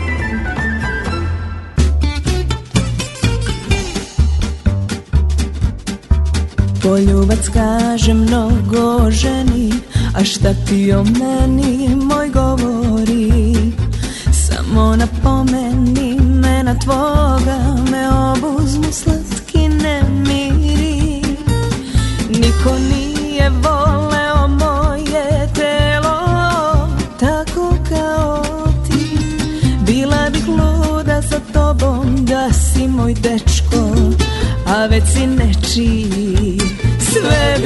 Poljubac kaže mnogo ženi A šta ti o meni moj govori Samo napomeni me na tvoga Me obuzmu slatki nemiri Niko nije voleo moje telo Tako kao ti Bila bih luda za tobom Da si moj dečko A već si nečiji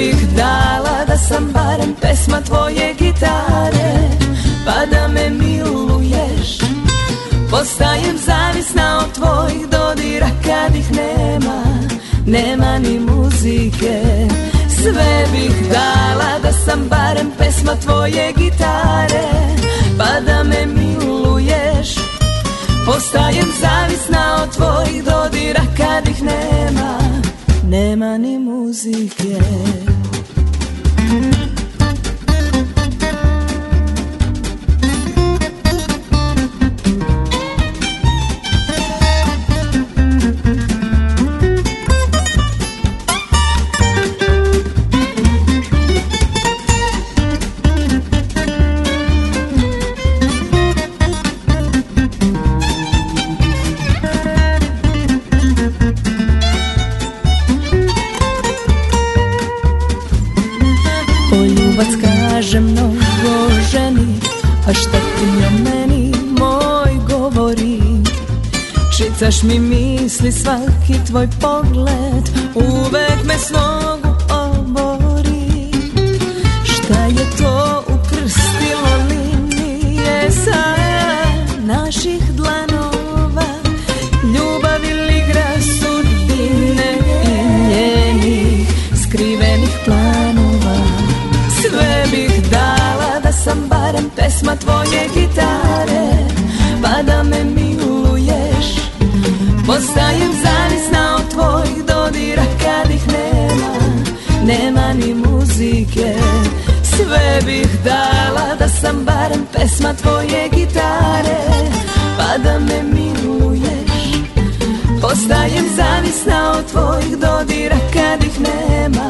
bih dala da sam barem pesma tvoje gitare Pa da me miluješ Postajem zavisna od tvojih dodira kad ih nema Nema ni muzike Sve bih dala da sam barem pesma tvoje gitare Pa da me miluješ Postajem zavisna od tvojih dodira kad ih nema nema ni muzike Čitaš mi misli svaki tvoj pogled Uvek me snoj dala da sam barem pesma tvoje gitare Pa da me miluješ Postajem zavisna od tvojih dodira kad ih nema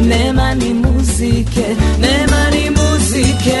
Nema ni muzike, nema ni muzike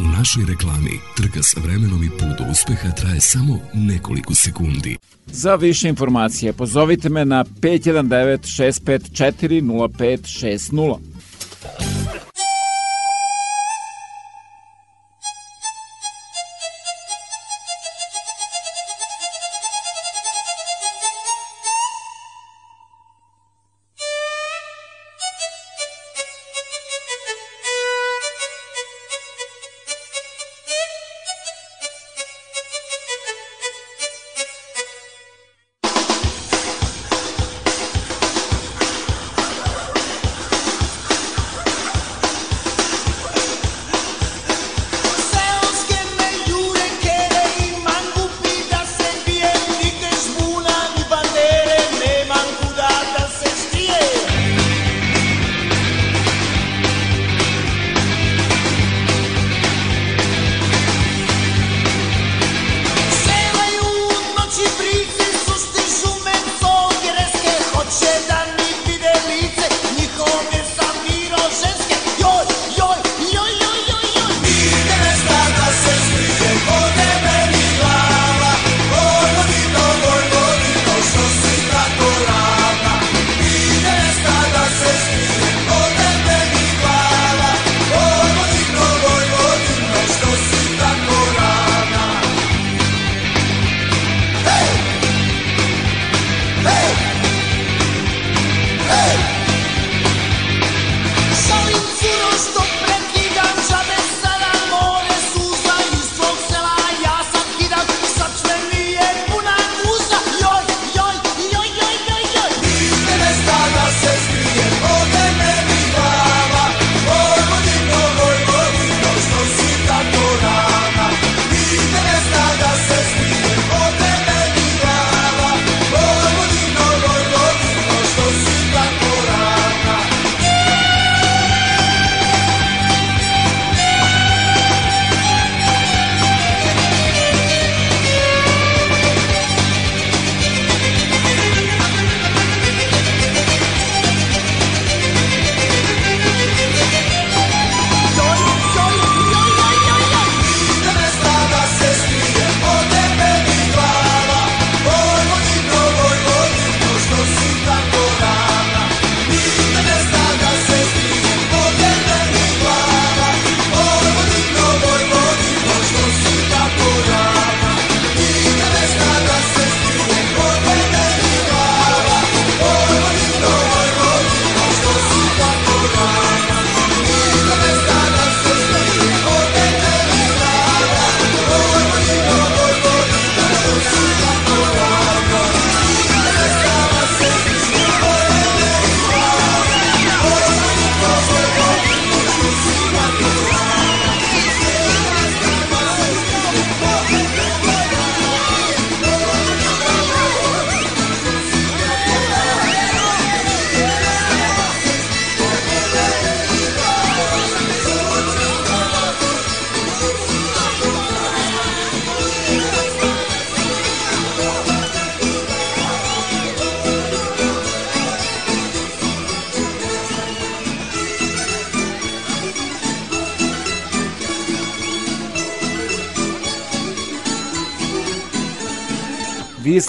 U našoj reklami trka s vremenom i put do uspeha traje samo nekoliko sekundi. Za više informacije pozovite me na 519 654 0560.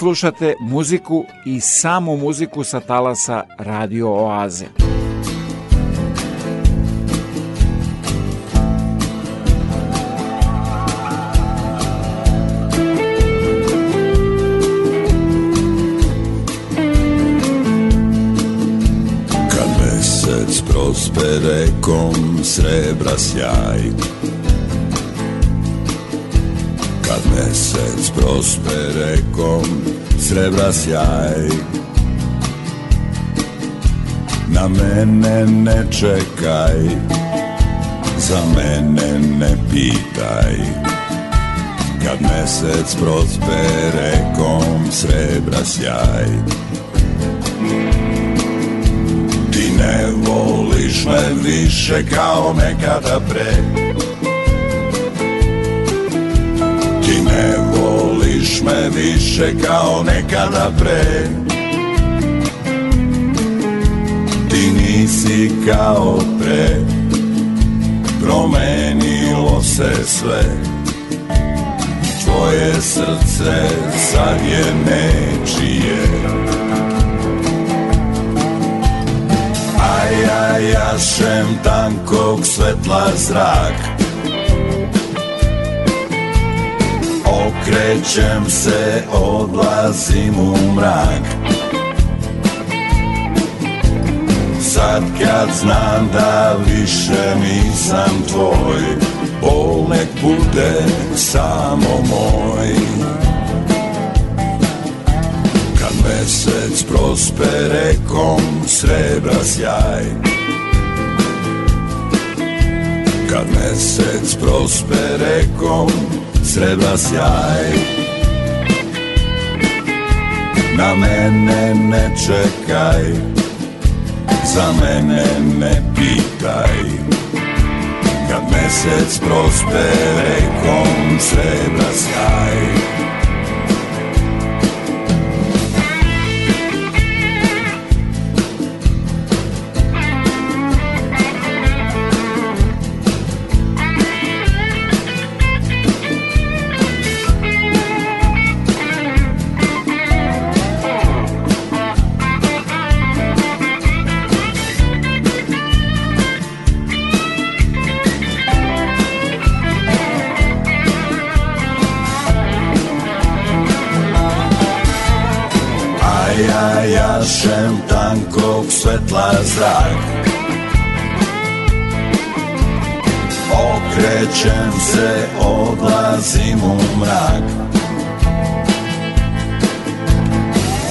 slušate muziku i samo muziku sa talasa Radio Oaze. Kad mesec prospe rekom srebra sjaj potez prospe rekom srebra sjaj Na mene ne čekaj, za mene ne pitaj Kad mesec prospe rekom srebra sjaj Ti ne voliš me više kao nekada pre Ti ne voliš me više kao nekada pre Ti nisi kao pre Promenilo se sve Tvoje srce sad je nečije Aj, ja jašem tankog svetla zraka Krećem se, odlazim u mrak Sad kad znam da više nisam tvoj Bol nek bude samo moj Kad mesec prospe rekom srebra sjaj Kad mesec prospe rekom srebra sjaj Na mene ne čekaj Za mene ne pitaj Kad mesec prospere kom srebra sjaj svetla zrak Okrećem se, odlazim u mrak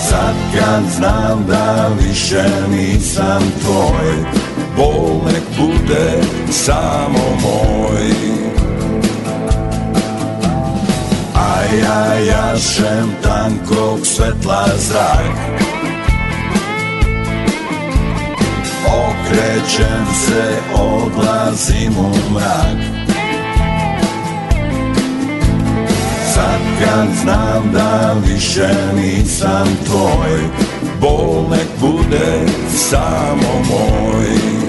Sad kad znam da više nisam tvoj Bol nek bude samo moj A ja jašem tankog svetla zrak Krećem se, odlazim u mrak Sad kad znam da više nisam tvoj Bol nek bude samo moj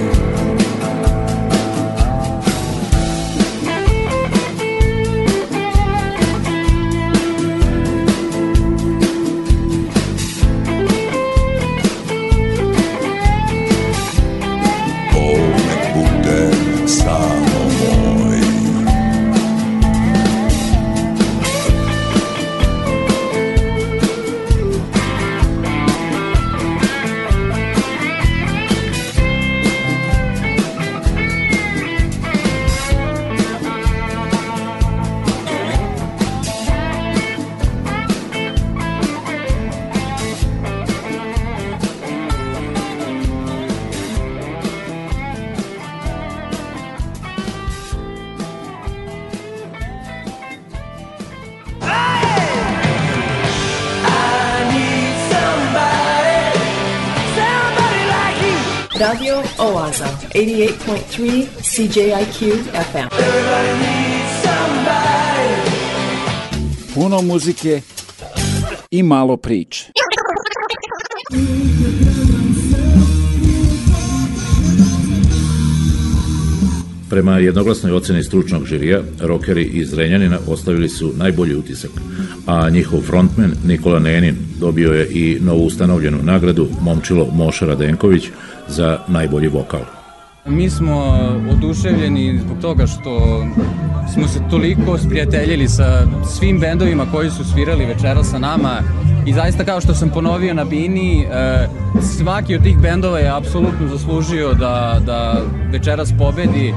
88.3 CJIQ FM. Puno muzike i malo priče. Prema jednoglasnoj oceni stručnog žirija, rokeri iz Renjanina ostavili su najbolji utisak, a njihov frontmen Nikola Nenin dobio je i novu ustanovljenu nagradu Momčilo Moša Radenković za najbolji vokal. Mi smo oduševljeni zbog toga što smo se toliko sprijateljili sa svim bendovima koji su svirali večera sa nama i zaista kao što sam ponovio na Bini, e, svaki od tih bendova je apsolutno zaslužio da, da večeras pobedi.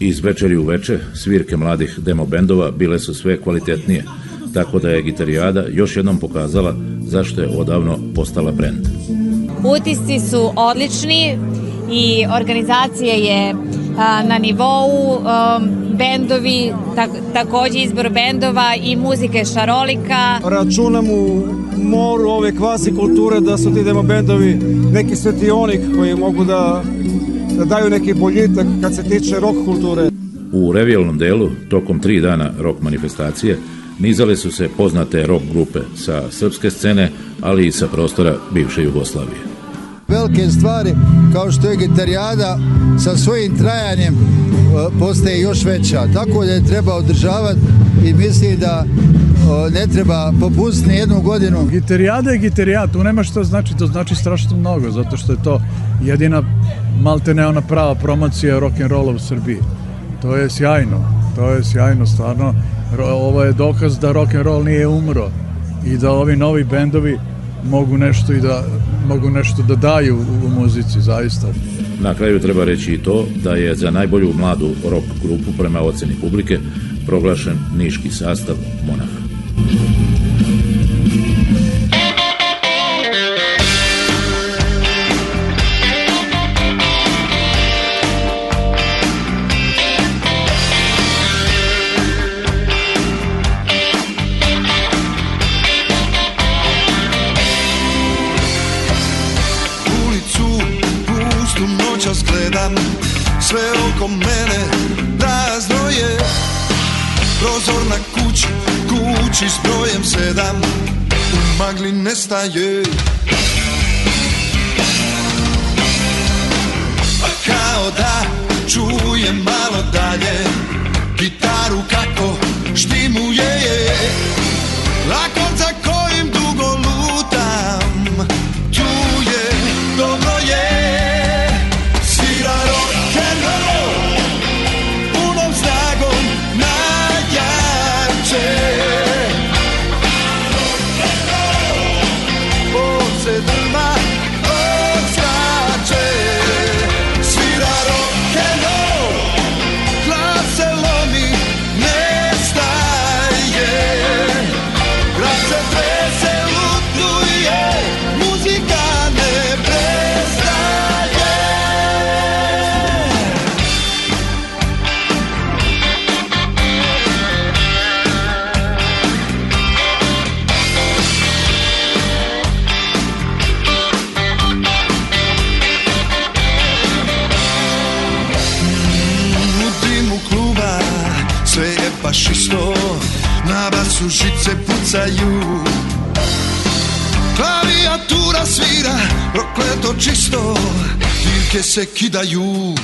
Iz večeri u veče svirke mladih demo bendova bile su sve kvalitetnije, tako da je Gitarijada još jednom pokazala zašto je odavno postala brend. Utisci su odlični, i organizacija je na nivou, bendovi, takođe izbor bendova i muzike šarolika. Računam u moru ove kvasi kulture da su ti demo bendovi neki svetionik koji mogu da, da daju neki boljitak kad se tiče rock kulture. U revijalnom delu, tokom tri dana rock manifestacije, nizale su se poznate rock grupe sa srpske scene, ali i sa prostora bivše Jugoslavije velike stvari kao što je gitarijada sa svojim trajanjem e, postaje još veća. Tako da je treba održavati i misli da e, ne treba popustiti jednu godinu. Gitarijada je gitarijada, tu nema što znači, to znači strašno mnogo, zato što je to jedina malte ne ona prava promocija rock'n'rolla u Srbiji. To je sjajno, to je sjajno, stvarno. Ovo je dokaz da rock'n'roll nije umro i da ovi novi bendovi mogu nešto i da mogu nešto da daju u, u muzici zaista. Na kraju treba reći i to da je za najbolju mladu rock grupu prema oceni publike proglašen niški sastav Monah. 在于。čisto Biljke se kidaju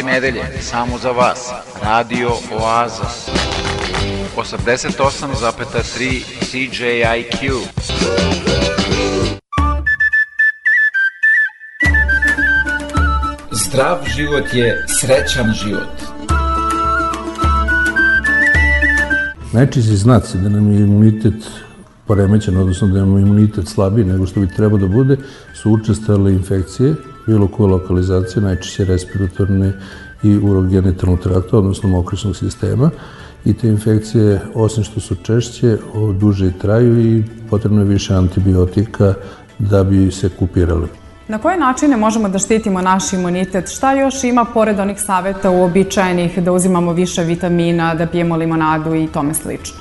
svake nedelje samo za vas Radio Oaza 88,3 CJIQ Zdrav život je srećan život Najčešći znaci da nam je imunitet poremećen, odnosno da imamo imunitet slabiji nego što bi trebao da bude, su učestale infekcije, bilo koje lokalizacije, najčešće respiratorne i urogenitalnog trakta, odnosno mokrišnog sistema. I te infekcije, osim što su češće, duže i traju i potrebno je više antibiotika da bi se kupirali. Na koje načine možemo da štitimo naš imunitet? Šta još ima pored onih saveta uobičajenih da uzimamo više vitamina, da pijemo limonadu i tome slično?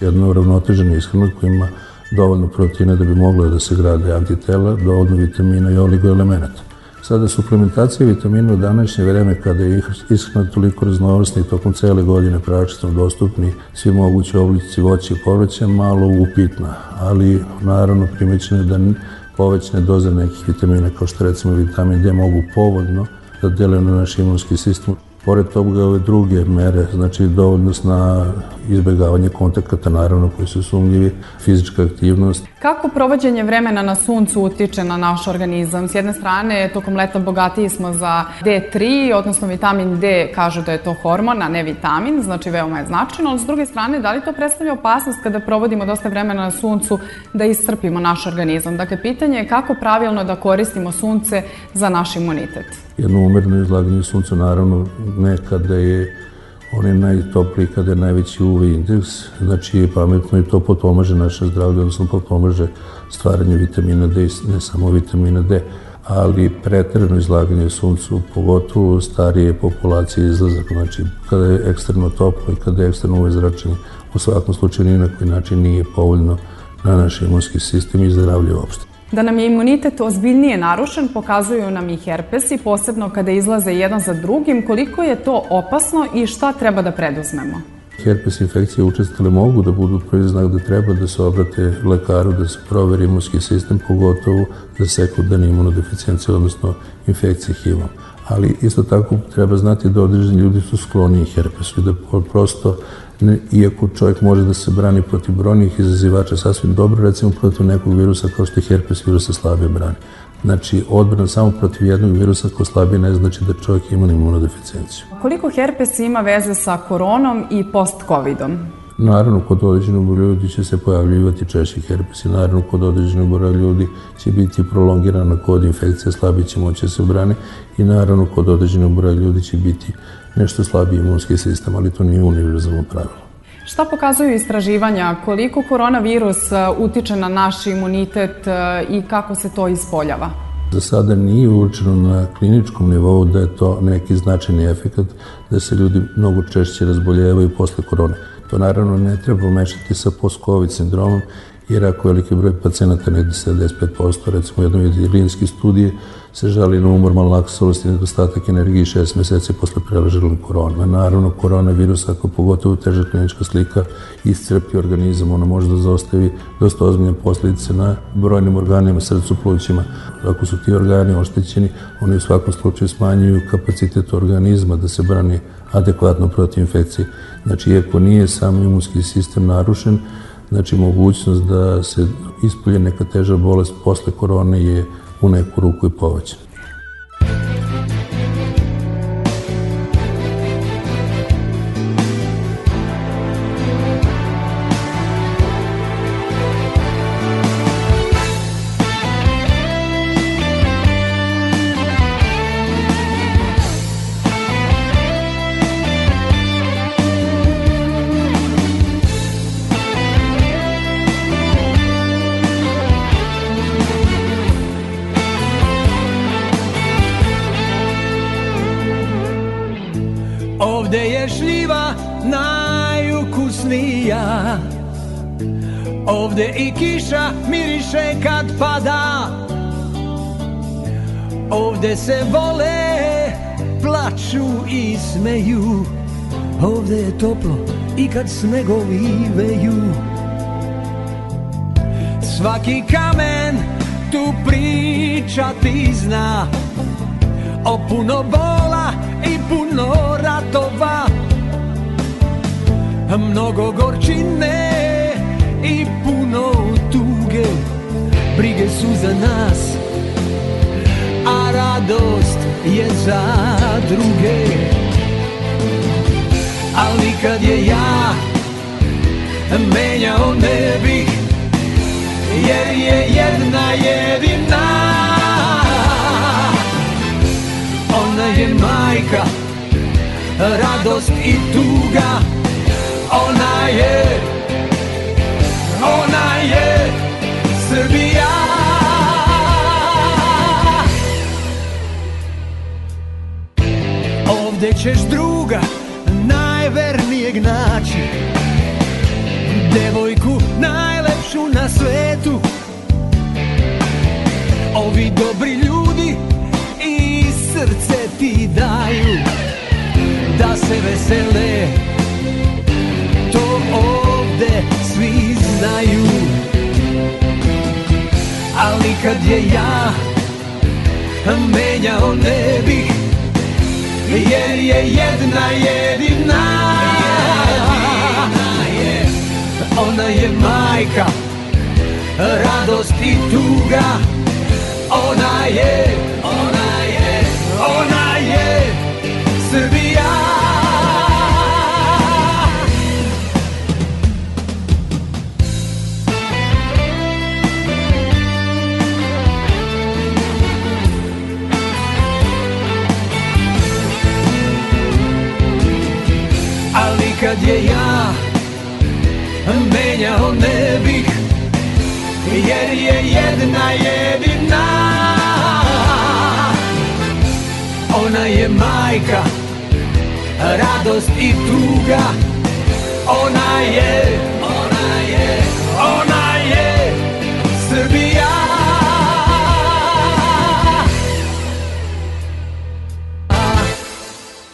Jedno ravnotežena ishrana koja ima dovoljno proteina da bi mogla da se grade antitela, dovoljno vitamina i oligoelemenata. Sada suplementacija vitamina u današnje vreme kada je ishrana toliko raznovrsna i tokom cele godine praktično dostupni svi mogući oblici voća i povrća malo upitna, ali naravno primećeno je da povećne doze nekih vitamina kao što recimo vitamin D mogu povodno da deluju na naš imunski sistem. Pored toga ove druge mere, znači dovoljnost na izbegavanje kontakata, naravno, koji su sumnjivi, fizička aktivnost. Kako provođenje vremena na suncu utiče na naš organizam? S jedne strane, tokom leta bogatiji smo za D3, odnosno vitamin D, kažu da je to hormon, a ne vitamin, znači veoma je značajno, ali s druge strane, da li to predstavlja opasnost kada provodimo dosta vremena na suncu da iscrpimo naš organizam? Dakle, pitanje je kako pravilno da koristimo sunce za naš imunitet jedno umerno izlaganje suncu, naravno ne kada je on je najtopliji, kada je najveći UV indeks, znači je pametno i to potomaže naše zdravlje, odnosno potomaže stvaranje vitamina D, ne samo vitamina D, ali pretreno izlaganje suncu, pogotovo starije populacije izlazak, znači kada je ekstremno toplo i kada je ekstremno uvezračenje, u svakom slučaju ni na koji način nije povoljno na naš imunski sistem i zdravlje uopšte. Da nam je imunitet ozbiljnije narušen pokazuju nam i herpesi, posebno kada izlaze jedan za drugim, koliko je to opasno i šta treba da preduzmemo? Herpes infekcije učestale mogu da budu prvi znak da treba da se obrate lekaru, da se proveri imunski sistem, pogotovo za sekundarne imunodeficijencije, odnosno infekcije HIV-om. Ali isto tako treba znati da određeni ljudi su skloni herpesu i da prosto iako čovjek može da se brani protiv brojnih izazivača sasvim dobro, recimo protiv nekog virusa kao što je herpes virusa slabije brani. Znači, odbrana samo protiv jednog virusa ko slabije ne znači da čovjek ima imunodeficijenciju. Koliko herpes ima veze sa koronom i post-covidom? Naravno, kod određenog broja ljudi će se pojavljivati češći herpes i naravno kod određenog broja ljudi će biti prolongirana kod infekcije, slabije će moći da se brane i naravno kod određenog broja ljudi će biti nešto slabiji imunski sistem, ali to nije univerzalno pravilo. Šta pokazuju istraživanja? Koliko koronavirus e, utiče na naš imunitet e, i kako se to ispoljava? Za sada nije uočeno na kliničkom nivou da je to neki značajni efekt da se ljudi mnogo češće razboljevaju posle korone. To naravno ne treba mešati sa post-covid sindromom, jer ako veliki broj pacijenata, negde 75%, recimo jednoj jedinski studije, se žali na umor, malaksalost i nedostatak energije šest meseci posle preleželog korona. Naravno, koronavirus, ako pogotovo teža klinička slika, iscrpi organizam, ona može da zaostavi dosta ozbiljne posledice na brojnim organima, srcu, plućima. Ako su ti organi oštećeni, oni u svakom slučaju smanjuju kapacitet organizma da se brani adekvatno protiv infekcije. Znači, iako nije sam imunski sistem narušen, znači mogućnost da se ispolje neka teža bolest posle korone je u neku ruku i povećan. Ovde se vole, plaču i smeju Ovde je toplo i kad snegovi veju Svaki kamen tu priča ti zna O puno bola i puno ratova Mnogo gorčine i puno tuge Brige su za nas a radost je za druge Al nikad je ja menjao ne bih Jer je jedna jedina Ona je majka, radost i tuga Ona je, ona je Srbija Ovdje ćeš druga najvernijeg naći Devojku najlepšu na svetu Ovi dobri ljudi i srce ti daju Da se vesele To ovdje svi znaju Ali kad je ja menjao ne bih Jer je jedna jedina Ona je majka Radost i tuga Ona je kad je ja menjao ne bih jer je jedna jedina Ona je majka, radost i tuga Ona je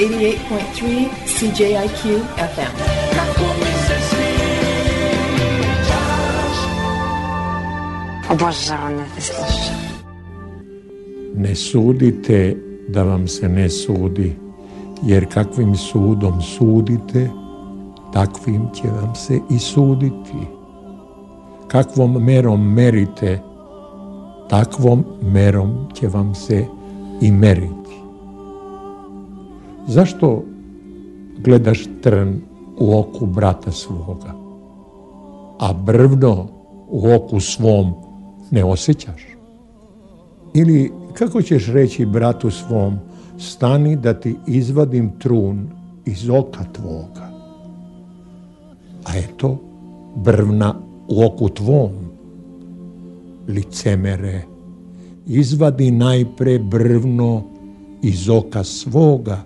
88.3 CJIQ FM. Obožavam da te slušam. Ne sudite da vam se ne sudi, jer kakvim sudom sudite, takvim će vam se i suditi. Kakvom merom merite, takvom merom će vam se i meriti. Зашто гледаш трн у оку брата свога, а брвно у оку свом не осеќаш? Или како ќеш речи брату свом, стани да ти извадим трун из ока твога? А ето брвна у оку твом, лицемере, извади најпре брвно из ока свога,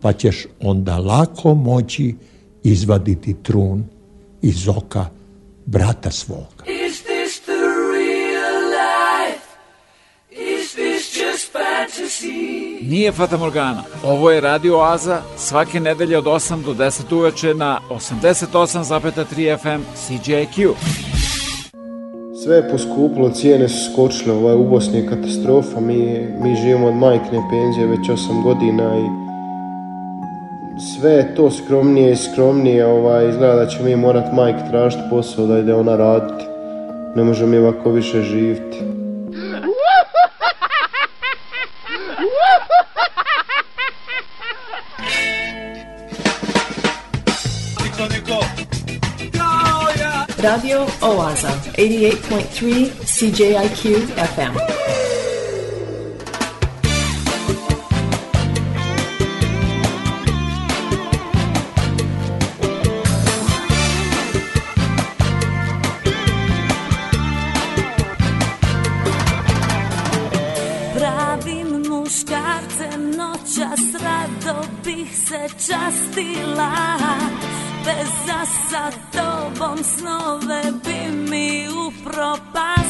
pa ćeš onda lako moći izvaditi trun iz oka brata svoga. Is this the real life? Is this just fantasy? Nije Fata Morgana. Ovo je Radio Aza svake nedelje od 8 do 10 uveče na 88,3 FM CJQ. Sve je poskupilo, cijene su skočile, ovaj u Bosni je katastrofa, mi, mi živimo od majkne penzije već 8 godina i sve to skromnije i skromnije, ovaj, izgleda da će mi morat majk tražiti posao da ide ona raditi. Ne može mi ovako više živiti. Radio Oaza, 88.3 CJIQ FM. bila Bez za sa tobom snove bi mi upropastila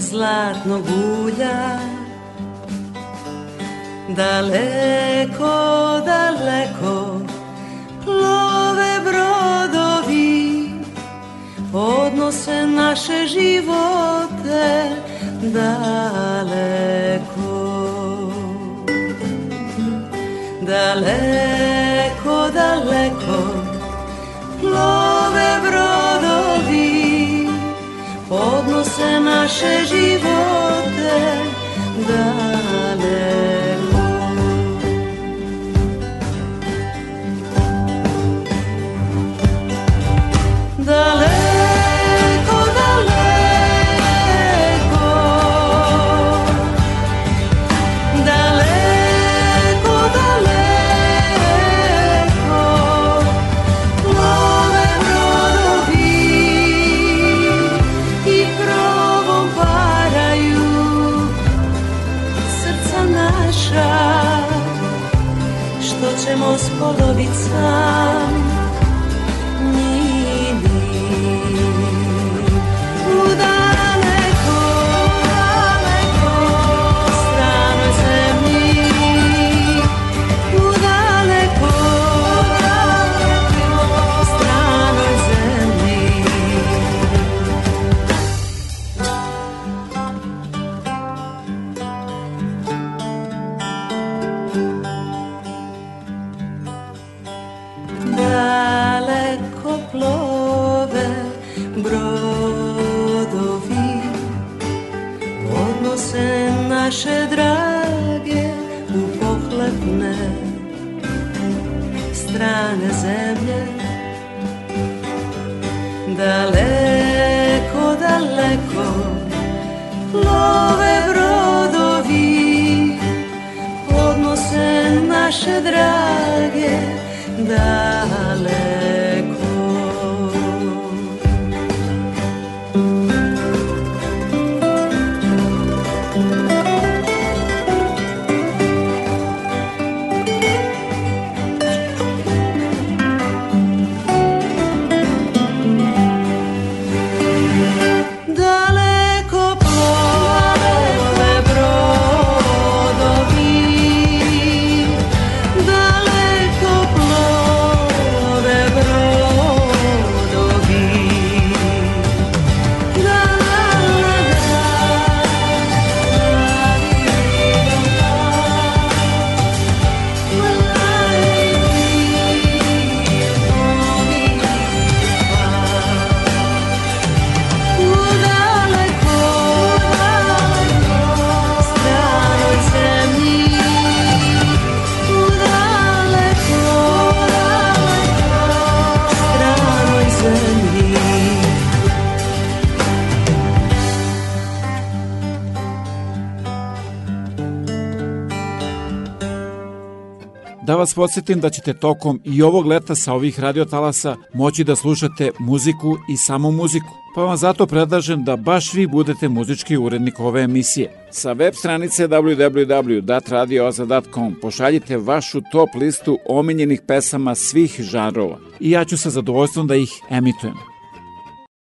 zlatnog ulja Daleko, daleko plove brodovi Odnose naše živote daleko Daleko, daleko plove brodovi odnose naše živote daleko vas podsjetim da ćete tokom i ovog leta sa ovih radiotalasa moći da slušate muziku i samo muziku. Pa vam zato predlažem da baš vi budete muzički urednik ove emisije. Sa web stranice www.datradioza.com pošaljite vašu top listu omiljenih pesama svih žanrova i ja ću sa zadovoljstvom da ih emitujem.